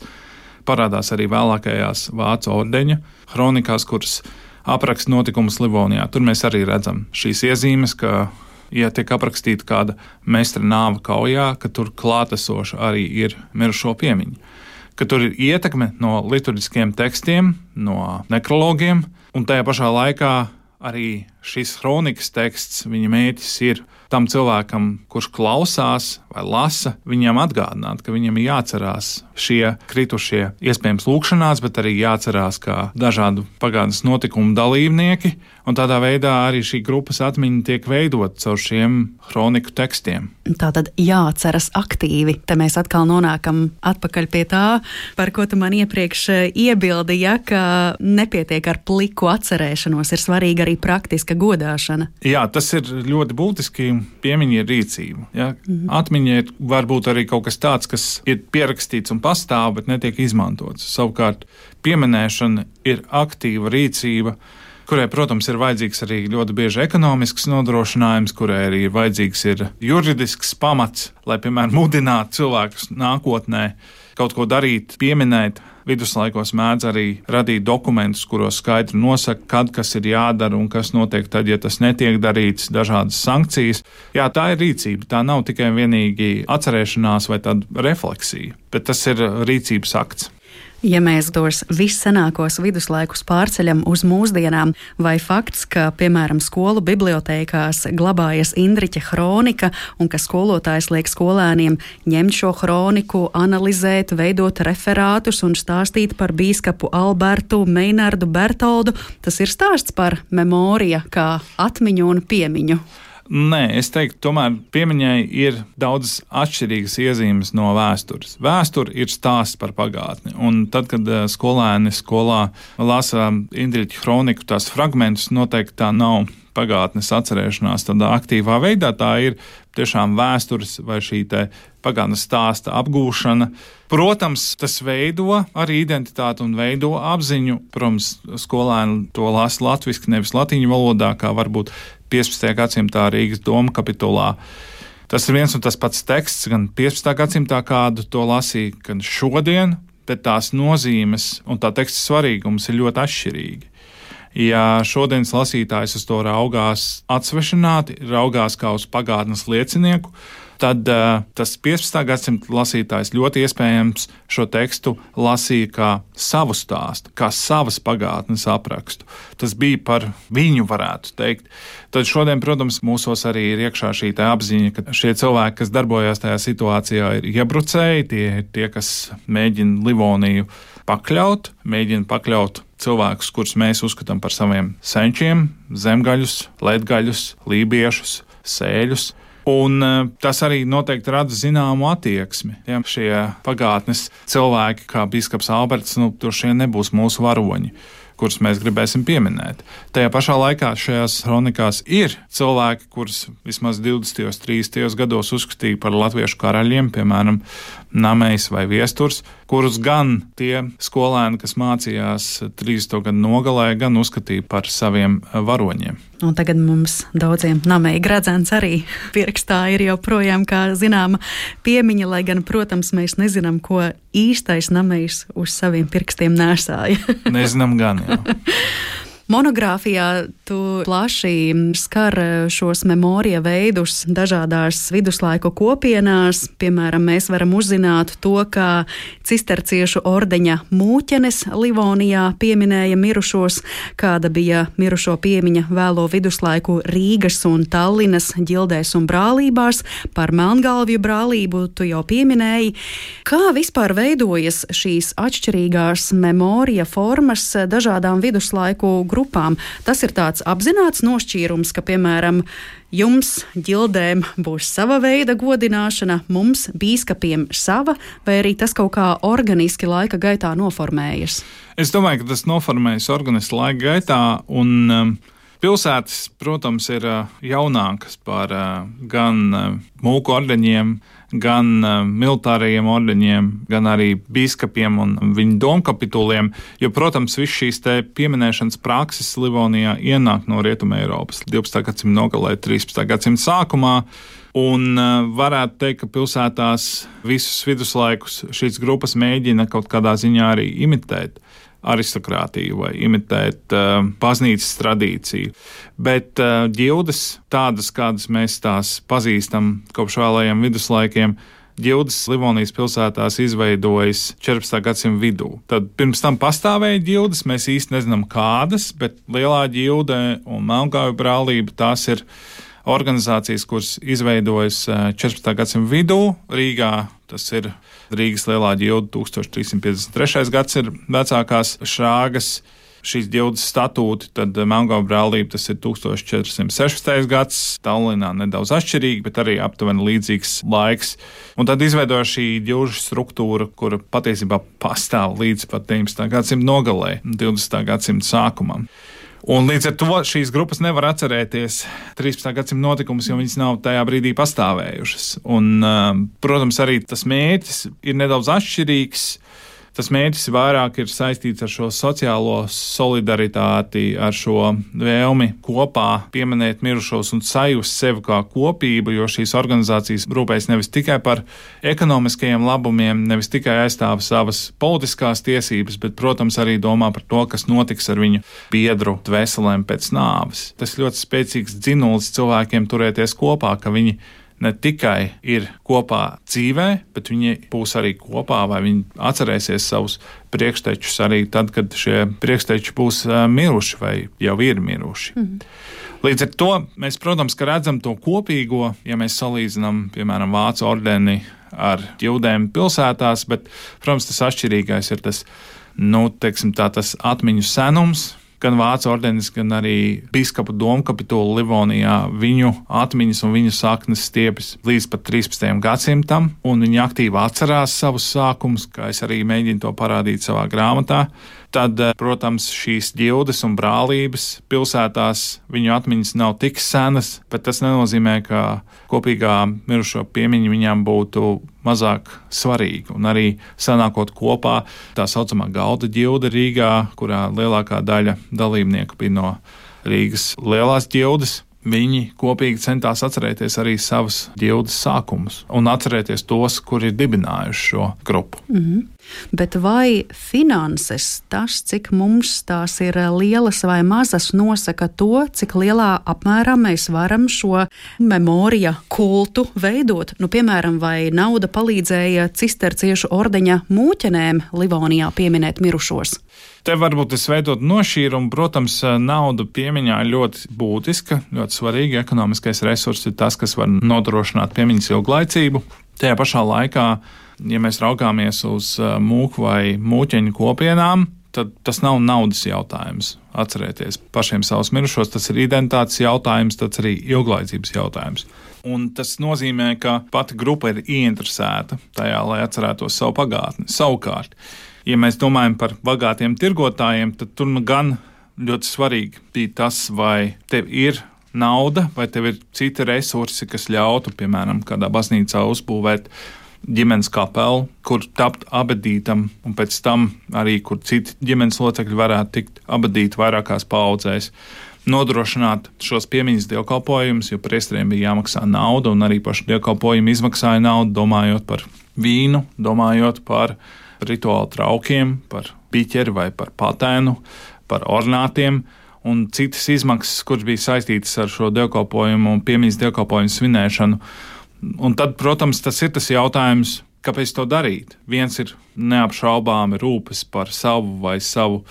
parādās arī vēlākajās vācu ordeņa kronikās, kuras apraksta notikumus Livonijā. Tur mēs arī redzam šīs iezīmes, ka, ja tiek aprakstīta kāda meistra nāva kaujā, ka tur klātesoša arī ir mirušo piemiņa. Ka tur ir ietekme no liturģiskiem tekstiem, no nekrologiem, un tajā pašā laikā arī šis kronikas teksts, viņa mērķis ir tam cilvēkam, kurš klausās vai lasa, viņam atgādināt, ka viņam ir jāatcerās šie kritušie, iespējams, lūkšanās, bet arī jāatcerās kā dažādu pagātnes notikumu dalībnieki. Un tādā veidā arī šī grupas atmiņa tiek veidota caur šiem kroniku tekstiem. Tā tad jāatceras aktīvi. Te mēs atkal nonākam atpakaļ pie tā, par ko tu man iepriekš iebildīji, ja, ka nepietiek ar pliku atcerēšanos, ir svarīga arī praktiska godāšana. Jā, tas ir ļoti būtiski. Piemiņa ir rīcība. Ja? Mm -hmm. Atmiņa ir varbūt arī kaut kas tāds, kas ir pierakstīts un pastāv, bet netiek izmantots. Savukārt, pieminēšana ir aktīva rīcība kurai, protams, ir vajadzīgs arī ļoti bieži ekonomisks nodrošinājums, kurai arī vajadzīgs ir juridisks pamats, lai, piemēram, mudinātu cilvēkus nākotnē kaut ko darīt, pieminēt. Viduslaikos mēdz arī radīt dokumentus, kuros skaidri nosaka, kad kas ir jādara un kas notiek tad, ja tas netiek darīts, dažādas sankcijas. Jā, tā ir rīcība. Tā nav tikai vienīgi atcerēšanās vai tāda refleksija, bet tas ir rīcības akts. Ja mēs tos vissenākos viduslaikus pārceļam uz mūsdienām, vai fakts, ka, piemēram, skolu bibliotekās glabājas Indriča kronika un ka skolotājs liek skolēniem ņemt šo kroniku, analizēt, veidot referātus un stāstīt par bīskapu Albertu Meinardu Bertoldu, tas ir stāsts par memoriju kā atmiņu un piemiņu. Nē, es teiktu, tomēr piemiņai ir daudz atšķirīgas iezīmes no vēstures. Vēsture ir stāsts par pagātni. Un tad, kad eh, skolēni skolā lasa Indriča kroniku, tās fragmentus, noteikti tā nav pagātnes atcerēšanās tādā aktīvā veidā. Tā ir tiešām vēstures vai šī pagātnes stāsta apgūšana. Protams, tas veido arī identitāti un veido apziņu. Protams, skolēni to lasa latviešu, nevis latīņu valodā, kā varbūt 15. gadsimtā Rīgas doma kapitulā. Tas ir viens un tas pats teksts, gan 15. gadsimtā, kādu to lasīja, gan šodien, bet tās nozīmes un tā teksta svarīgums ir ļoti atšķirīgi. Ja šodienas lasītājs uz to raugās atsvešināti, raugās kā uz pagātnes liecinieku, tad uh, tas 15. gadsimta lasītājs ļoti iespējams šo tekstu lasīja kā savu stāstu, kā savas pagātnes aprakstu. Tas bija par viņu, varētu teikt. Tad šodien, protams, mūsos arī ir iekšā šī apziņa, ka šie cilvēki, kas darbojās tajā situācijā, ir iebrucēji, tie ir tie, kas mēģina Livoniju pakļaut, mēģina pakļaut cilvēkus, kurus mēs uzskatām par saviem senčiem, zemgaļus, ledgaļus, lībiešus, sēļus. Un e, tas arī noteikti rada zināmu attieksmi. Ja, šie pagātnes cilvēki, kā Biskups Alberts, nu, tur šie nebūs mūsu varoņi kurus mēs gribēsim pieminēt. Tajā pašā laikā šajās kronikās ir cilvēki, kurus vismaz 20. un 30. gados uzskatīja par latviešu karaļiem, piemēram, Namējs vai Viesturs, kurus gan tie skolēni, kas mācījās 30. gadu nogalē, gan uzskatīja par saviem varoņiem. Un tagad mums daudziem namēji gradzens arī pierakstā ir joprojām, kā zināma, piemiņa, lai gan, protams, mēs nezinām, ko īstais namējs uz saviem pirkstiem nesāja. nezinām gan, jā. Monogrāfijā tu plaši skar šos memorija veidus dažādās viduslaiku kopienās. Piemēram, mēs varam uzzināt to, kā cisterciešu ordeņa mūķenes Livonijā pieminēja mirušos, kāda bija mirušo piemiņa vēlo viduslaiku Rīgas un Tallinas ģildēs un brālībās. Par Melngalvju brālību tu jau pieminēji. Kā vispār veidojas šīs atšķirīgās memorija formas dažādām viduslaiku grupām? Grupām. Tas ir tāds apzināts nošķīrums, ka, piemēram, jums, ģildēm, būs sava veida godināšana, mums, bīskapiem, sava, vai arī tas kaut kā organiski laika gaitā noformējas? Es domāju, ka tas noformējas organiski laika gaitā. Un, um, Pilsētas, protams, ir uh, jaunākas par uh, gan uh, mūku ordeņiem, gan uh, militārajiem ordeņiem, gan arī biskupiem un viņu domkapituliem. Jo, protams, visas šīs pieminēšanas prakses Livonijā ienāk no Rietumē Eiropas 12. gadsimta nogalē, 13. gadsimta sākumā. Un uh, varētu teikt, ka pilsētās visus viduslaikus šīs grupas mēģina kaut kādā ziņā arī imitēt aristokrātiju vai imitēt uh, baznīcas tradīciju. Bet uh, ģildes, tādas kādas mēs tās pazīstam kopš vēlējiem viduslaikiem, ģildes Livonijas pilsētās izveidojas 14. gadsimta vidū. Tad pirms tam pastāvēja ģildes, mēs īsti nezinām kādas, bet lielā ģilde un melngāju brālība tās ir organizācijas, kuras izveidojas 14. Uh, gadsimta vidū Rīgā. Tas ir Rīgas lielā ģilda 1353. gads ir vecākās šāgas. Šīs ģildes statūti, tad Melngāla brālība tas ir 1416. gads, Tallinā nedaudz atšķirīgi, bet arī aptuveni līdzīgs laiks. Un tad izveidoja šī ģilžu struktūra, kura patiesībā pastāv līdz pat 19. gadsimta nogalē, 20. gadsimta sākumam. Un līdz ar to šīs grupas nevar atcerēties 13. gadsimta notikumus, jo viņas nav tajā brīdī pastāvējušas. Un, um, protams, arī tas mērķis ir nedaudz atšķirīgs. Tas mērķis vairāk ir saistīts ar šo sociālo solidaritāti, ar šo vēlmi kopā pieminēt mirušos un sajust sevi kā kopību, jo šīs organizācijas rūpējas nevis tikai par ekonomiskajiem labumiem, nevis tikai aizstāv savas politiskās tiesības, bet, protams, arī domā par to, kas notiks ar viņu biedru dvēselēm pēc nāves. Tas ļoti spēcīgs dzinulis cilvēkiem turēties kopā, ka viņi ne tikai ir kopā dzīvē, bet viņi būs arī kopā, vai viņi atcerēsies savus priekštečus arī tad, kad šie priekšteči būs miruši vai jau ir miruši. Mm. Līdz ar to mēs, protams, redzam to kopīgo, ja mēs salīdzinām, piemēram, Vācu ordeni ar ģildēm pilsētās, bet, protams, tas atšķirīgais ir tas, nu, teiksim, tā, tas atmiņu senums, gan Vācu ordenis, gan arī biskupa domkapitula Livonijā viņu atmiņas un viņu saknes stiepjas līdz pat 13. gadsimtam, un viņi aktīvi atcerās savus sākumus, kā es arī mēģinu to parādīt savā grāmatā tad, eh, protams, šīs ģildes un brālības pilsētās viņu atmiņas nav tik senas, bet tas nenozīmē, ka kopīgā mirušo piemiņa viņām būtu mazāk svarīga. Un arī sanākot kopā tā saucamā galda ģilde Rīgā, kurā lielākā daļa dalībnieku bija no Rīgas lielās ģildes viņi kopīgi centās atcerēties arī savus ģildes sākumus un atcerēties tos, kuri ir dibinājuši šo grupu. Mm -hmm. Bet vai finanses, tas, cik mums tās ir lielas vai mazas, nosaka to, cik lielā apmērā mēs varam šo memorija kultu veidot? Nu, piemēram, vai nauda palīdzēja cisterciešu ordeņa mūķenēm Livonijā pieminēt mirušos? Te varbūt es veidot nošķīrumu. Protams, nauda piemiņā ir ļoti būtiska, ļoti svarīga. Ekonomiskais resurs ir tas, kas var nodrošināt piemiņas ilglaicību. Tajā pašā laikā, ja mēs raugāmies uz mūku vai mūķeņu kopienām, tad tas nav naudas jautājums. Atcerieties pašiem savus mirušos, tas ir identitātes jautājums, tas arī ilglaicības jautājums. Un tas nozīmē, ka pati grupa ir ieinteresēta tajā, lai atcerētos savu pagātni. Savukārt, ja mēs domājam par bagātiem tirgotājiem, tad tur nu gan ļoti svarīgi bija tas, vai tev ir nauda, vai tev ir citi resursi, kas ļautu, piemēram, kādā baznīcā uzbūvēt ģimenes kapelu, kur tapt abadītam, un pēc tam arī, kur citi ģimenes locekļi varētu tikt abadīti vairākās paudzēs. Nodrošināt šos piemiņas dievkalpojumus, jo priesteriem bija jāmaksā nauda, un arī paši dievkalpojumi izmaksāja naudu, domājot par vīnu, domājot par rituālu traukiem, par piķeri vai par patēnu, par ornātiem un citas izmaksas, kuras bija saistītas ar šo dievkalpojumu un piemiņas dievkalpojumu svinēšanu. Un tad, protams, tas ir tas jautājums, kāpēc to darīt. Viens ir neapšaubāmi rūpes par savu vai savu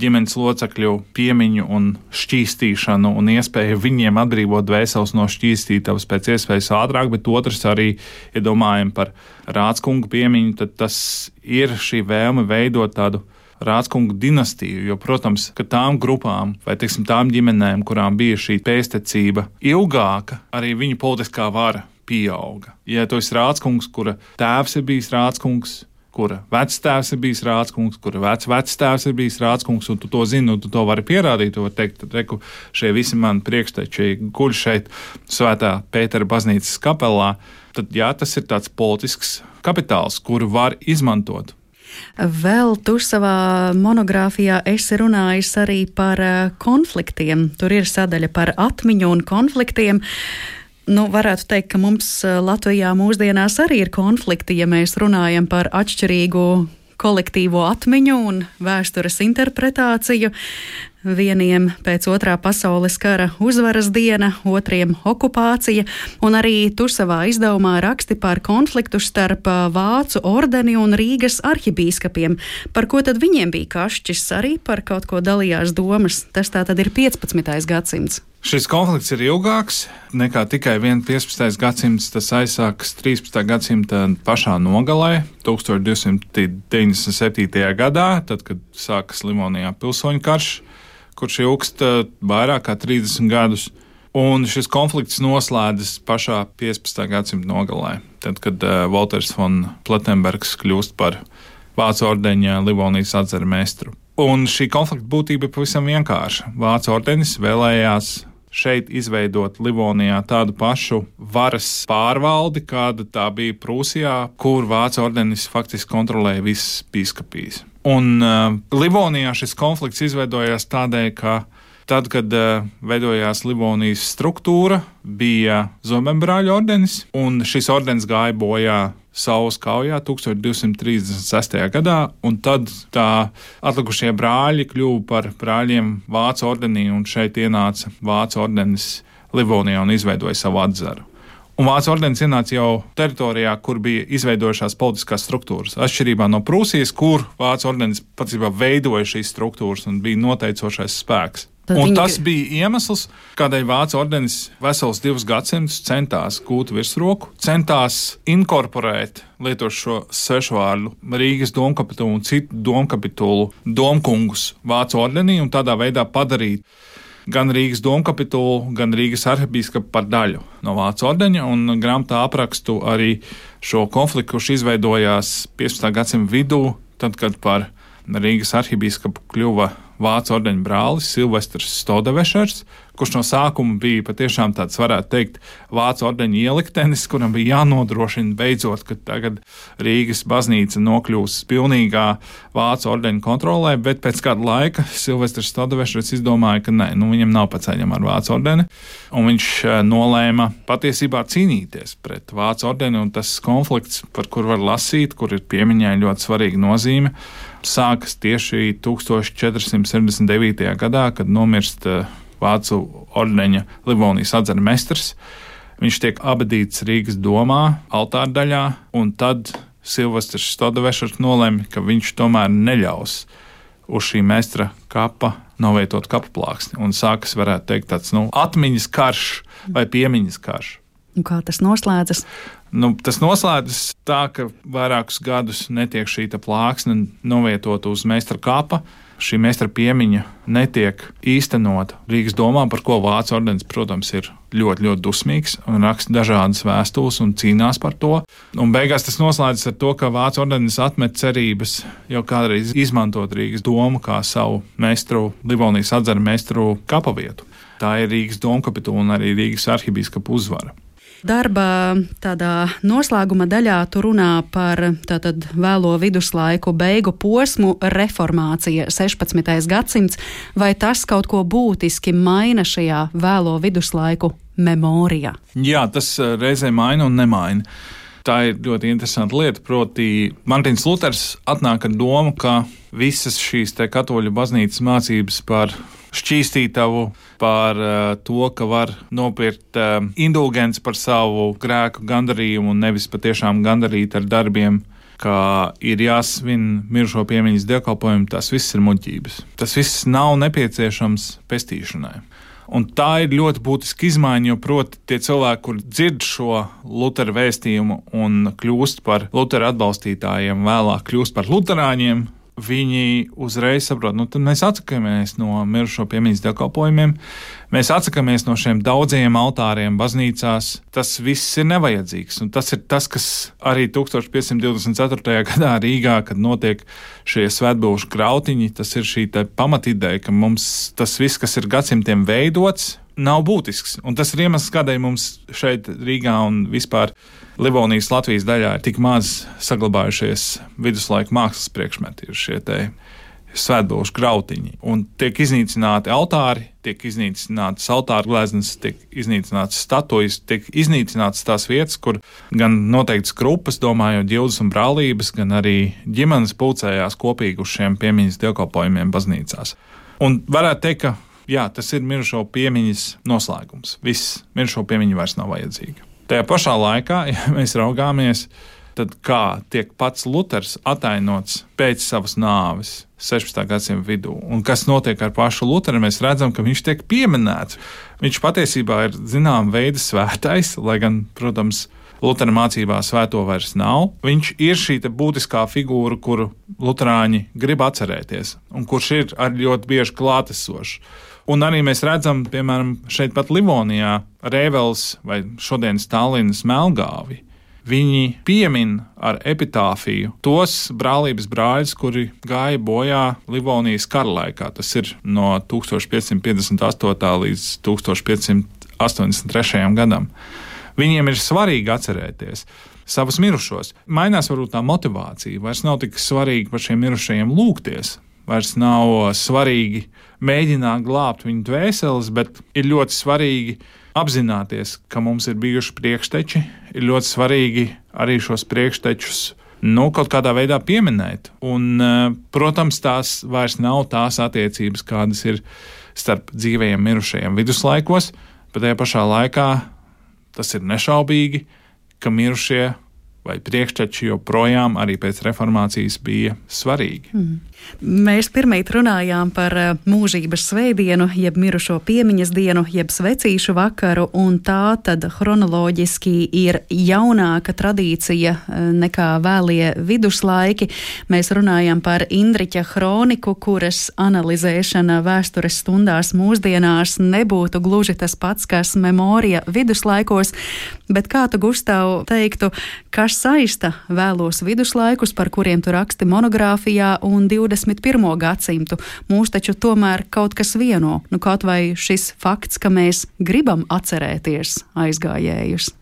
ģimenes locekļu piemiņu un šķīstīšanu un iespēju viņiem atbrīvot dvēseles no šķīstītavas pēc iespējas ātrāk, bet otrs arī, ja domājam par rādskungu piemiņu, tad tas ir šī vēlme veidot tādu Rādskungu dinastiju, jo, protams, ka tām grupām vai teiksim, tām ģimenēm, kurām bija šī pēstniecība ilgāka, arī viņu politiskā vara pieauga. Ja tu esi rādskungs, kura tēvs ir bijis rādskungs, kura vectēvs ir bijis rādskungs, kura vec vectēvs ir bijis rādskungs, un tu to zini, un tu to vari pierādīt. Tu vari teikt, reku, šie visi mani priekšteči guļ šeit, Svētā Pētera baznīcas kapelā. Tad jā, tas ir tāds politisks kapitāls, kuru var izmantot. Vēl tu savā monogrāfijā esi runājis arī par eh, konfliktiem. Tur ir sadaļa par atmiņu un konfliktiem. Uh, nu, varētu teikt, ka mums eh, Latvijā mūsdienās arī ir konflikti, ja mēs runājam par atšķirīgu kolektīvo atmiņu un vēstures interpretāciju. Vieniem pēc otrā pasaules kara uzvaras diena, otriem okupācija, un arī tu savā izdevumā raksti par konfliktu starp Vācu ordeni un Rīgas arhibīskapiem. Par ko tad viņiem bija kašķis, arī par kaut ko dalījās domas. Tas tā tad ir 15. gadsimts. Šis konflikts ir ilgāks nekā tikai 15. gadsimts. Tas aizsākas 13. gadsimta pašā nogalē, 1297. gadā, tad, kad sākas Limonijā pilsoņu karš kurš ilgst eh, vairāk kā 30 gadus. Un šis konflikts noslēdzas pašā 15. gadsimta nogalē, tad, kad Walters von Platenbergs kļūst par Vācu ordeņa Livonijas atzaru mestru. Un šī konflikta būtība ir pavisam vienkārša. Vācu ordenis vēlējās šeit izveidot Livonijā tādu pašu varas pārvaldi, kāda tā bija Prūsijā, kur Vācu ordenis faktiski kontrolēja visas pīskapīs. Un uh, Livonijā šis konflikts izveidojās tādēļ, ka tad, kad uh, veidojās Livonijas struktūra, bija Zomembrāļu ordenis, un šis ordenis gāja bojā Saules kaujā 1236. gadā, un tad tā atlikušie brāļi kļuva par brāļiem Vācu ordenī, un šeit ienāca Vācu ordenis Livonijā un izveidoja savu atzaru. Un Vācu ordenis ienāca jau teritorijā, kur bija izveidojušās politiskās struktūras. Atšķirībā no Prūsijas, kur Vācu ordenis patiesībā veidoja šīs struktūras un bija noteicošais spēks. Viņi... tas bija iemesls, kādēļ Vācu ordenis vesels divus gadsimtus centās gūt virsroku, centās inkorporēt, lietot šo svešvārdu Rīgas domkapitulu un citu domkapitulu domkungus Vācu ordenī un tādā veidā padarīt gan Rīgas domkapitulu, gan Rīgas arhibīskapu par daļu no Vācu ordeņa, un grāmatā aprakstu arī šo konfliktu, kurš izveidojās 15. gadsimta vidū, tad, kad par Rīgas arhibīskapu kļuva vācu ordeņa brālis Silvestris Stodevešers, kurš no sākuma bija patiešām tāds, varētu teikt, vācu ordeņa ieliktenis, kuram bija jānodrošina beidzot, ka tagad Rīgas baznīca nokļūs pilnīgā vācu ordeņa kontrolē, bet pēc kāda laika Silvestris Stodevešers izdomāja, ka nē, nu, viņam nav paceļama ar vācu ordeni, un viņš eh, nolēma patiesībā cīnīties pret vācu ordeni, un tas konflikts, par kur var lasīt, kur ir piemiņai ļoti svarīga nozīme, sākas tieši 1479. gadā, kad nomirst eh, Vācu ordeņa Livonijas atzara mestrs. Viņš tiek abadīts Rīgas domā, altāra daļā, un tad Silvestris Stodovešers nolēma, ka viņš tomēr neļaus uz šī meistra kapa novietot kapu plāksni. Un sākas, varētu teikt, tāds nu, atmiņas karš vai piemiņas karš. Un kā tas noslēdzas? Nu, tas noslēdzas tā, ka vairākus gadus netiek šī plāksne novietota uz meistara kapa. Šī meistara piemiņa netiek īstenota Rīgas domā, par ko Vācu ordenis, protams, ir ļoti, ļoti dusmīgs un raksta dažādas vēstules un cīnās par to. Un beigās tas noslēdzas ar to, ka Vācu ordenis atmet cerības jau kādreiz izmantot Rīgas domu kā savu meistaru, Livonijas atzara meistaru kapavietu. Tā ir Rīgas domkapitula un arī Rīgas arhibīskapa uzvara. Darba tādā noslēguma daļā tu runā par tātad vēlo viduslaiku beigu posmu, reformācija 16. gadsimts, vai tas kaut ko būtiski maina šajā vēlo viduslaiku memorijā? Jā, tas eh, reizē maina un nemaina. Tā ir ļoti interesanta lieta. Proti, Mārtiņš Luters atnāk ar domu, ka visas šīs katoļu baznīcas mācības par šķīstītavu, par uh, to, ka var nopirkt uh, indulgenci par savu grēku gandarījumu un nevis patiešām gandarīt ar darbiem. Kā ir jāsvin mirušo piemiņas dievkalpojumu, tas viss ir muļķības. Tas viss nav nepieciešams pestīšanai. Un tā ir ļoti būtiska izmaiņa, jo proti tie cilvēki, kur dzird šo Lutera vēstījumu un kļūst par Lutera atbalstītājiem, vēlāk kļūst par luterāņiem, viņi uzreiz saprot, nu, tad mēs atsakāmies no mirušo piemiņas dievkalpojumiem, mēs atsakāmies no šiem daudziem altāriem baznīcās. Tas viss ir nevajadzīgs. Un tas ir tas, kas arī 1524. gadā Rīgā, kad notiek šie svētbūšu grautiņi, tas ir šī pamatideja, ka mums tas viss, kas ir gadsimtiem veidots, nav būtisks. Un tas ir iemesls, kādēļ mums šeit Rīgā un vispār Livonijas Latvijas daļā ir tik maz saglabājušies viduslaika mākslas priekšmeti, ir šie te svētbūšu grautiņi. Un tiek iznīcināti altāri, tiek iznīcinātas altāra gleznas, tiek iznīcinātas statujas, tiek iznīcinātas tās vietas, kur gan noteikts grupas, domājot ģildes un brālības, gan arī ģimenes pulcējās kopīgi uz šiem piemiņas dievkalpojumiem baznīcās. Un varētu teikt, ka jā, tas ir mirušo piemiņas noslēgums. Viss mirušo piemiņa vairs nav vajadzīga. Tajā pašā laikā, ja mēs raugāmies, tad kā tiek pats Luters atainots pēc savas nāves 16. gadsimta vidū, un kas notiek ar pašu Lutheru, mēs redzam, ka viņš tiek pieminēts. Viņš patiesībā ir zināmā veida svētais, lai gan, protams, Lutera mācībā svēto vairs nav. Viņš ir šī būtiskā figūra, kuru Lutāņi grib atcerēties, un kurš ir ļoti bieži klātesošs. Un arī mēs redzam, piemēram, šeit pat Livonijā, Rēvels vai šodienas Tallinas Melngāvi. viņi piemin ar epitāfiju tos brālības brāļus, kuri gāja bojā Livonijas kara laikā. Tas ir no 1558. līdz 1583. gadam. Viņiem ir svarīgi atcerēties savus mirušos. Mainās varbūt tā motivācija. Vairs nav tik svarīgi par šiem mirušajiem lūgties. Vairs nav svarīgi mēģināt glābt viņu dvēseles, bet ir ļoti svarīgi apzināties, ka mums ir bijuši priekšteči. Ir ļoti svarīgi arī šos priekštečus nu, kaut kādā veidā pieminēt. Un, eh, protams, tās vairs nav tās attiecības, kādas ir starp dzīvajiem mirušajiem viduslaikos, bet tajā pašā laikā tas ir nešaubīgi, ka mirušie vai priekšteči joprojām arī pēc reformācijas bija svarīgi. Mm. Mēs pirmīt runājām par eh, mūžības svētdienu, jeb mirušo piemiņas dienu, jeb svecīšu vakaru, un tā tad chronoloģiski ir jaunāka tradīcija eh, nekā vēlie viduslaiki. Mēs runājam par Indriķa kroniku, kuras analizēšana vēstures stundās mūsdienās nebūtu gluži tas pats, kas memorija viduslaikos, bet kā tu, Gustav, teiktu, kas saista vēlos viduslaikus, par kuriem tu raksti monogrāfijā, un 21. gadsimtu. Mūs taču tomēr kaut kas vieno, nu kaut vai šis fakts, ka mēs gribam atcerēties aizgājējus.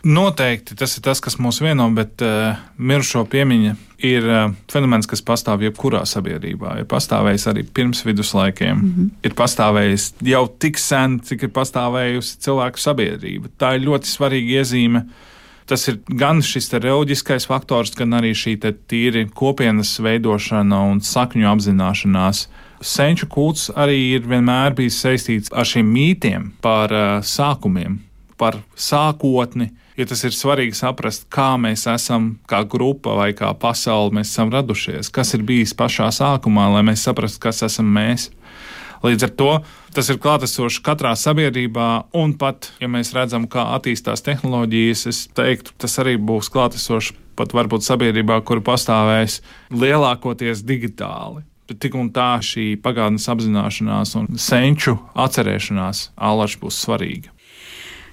Noteikti tas ir tas, kas mūs vieno, bet uh, mirušo piemiņa ir uh, fenomens, kas pastāv jebkurā sabiedrībā. Ir pastāvējis arī pirms viduslaikiem, mm -hmm. ir pastāvējis jau tik sen, cik ir pastāvējusi cilvēku sabiedrība. Tā ir ļoti svarīga iezīme uh, tas ir gan šis reliģiskais faktors, gan arī šī tīri kopienas veidošana un sakņu apzināšanās. Senču kults arī ir vienmēr bijis saistīts ar šiem mītiem par uh, sākumiem, par sākotni. Ja tas ir svarīgi saprast, kā mēs esam, kā grupa vai kā pasaule mēs esam radušies, kas ir bijis pašā sākumā, lai mēs saprastu, kas esam mēs. Līdz ar to tas ir klātesošs katrā sabiedrībā, un pat, ja mēs redzam, kā attīstās tehnoloģijas, es teiktu, tas arī būs klātesošs pat varbūt sabiedrībā, kur pastāvēs lielākoties digitāli. Tik un tā šī pagātnes apzināšanās un senču atcerēšanās ālaši būs svarīga.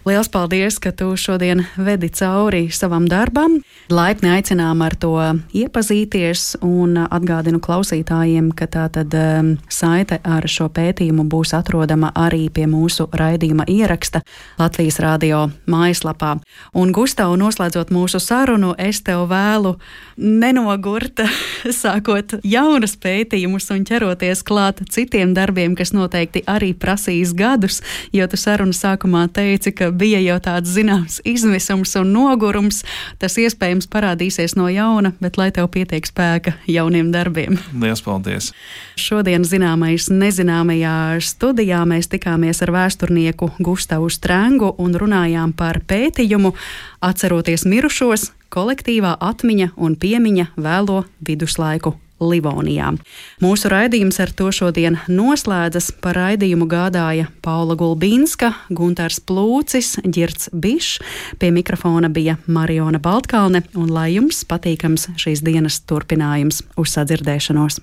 Liels paldies, ka tu šodien vedi cauri savam darbam. Laipni aicinām ar to iepazīties un atgādinu klausītājiem, ka tā tad um, saite ar šo pētījumu būs atrodama arī pie mūsu raidījuma ieraksta Latvijas radio mājaslapā. Un Gustav, noslēdzot mūsu sarunu, es tev vēlu nenogurt, sākot jaunus pētījumus un ķeroties klāt citiem darbiem, kas noteikti arī prasīs gadus, jo tu sarunas sākumā teici, ka bija jau tāds zināms izmisums un nogurums. Tas iespējams parādīsies no jauna, bet lai tev pietiek spēka jauniem darbiem. Lielas paldies! Šodien zināmais nezināmajā studijā mēs tikāmies ar vēsturnieku Gustavu Strēngu un runājām par pētījumu Atceroties mirušos, kolektīvā atmiņa un piemiņa vēlo viduslaiku Livonijā. Mūsu raidījums ar to šodien noslēdzas. Par raidījumu gādāja Paula Gulbīnska, Gunārs Plūcis, Girts Bišs. Pie mikrofona bija Mariona Baltkalne, un lai jums patīkams šīs dienas turpinājums uz sadzirdēšanos!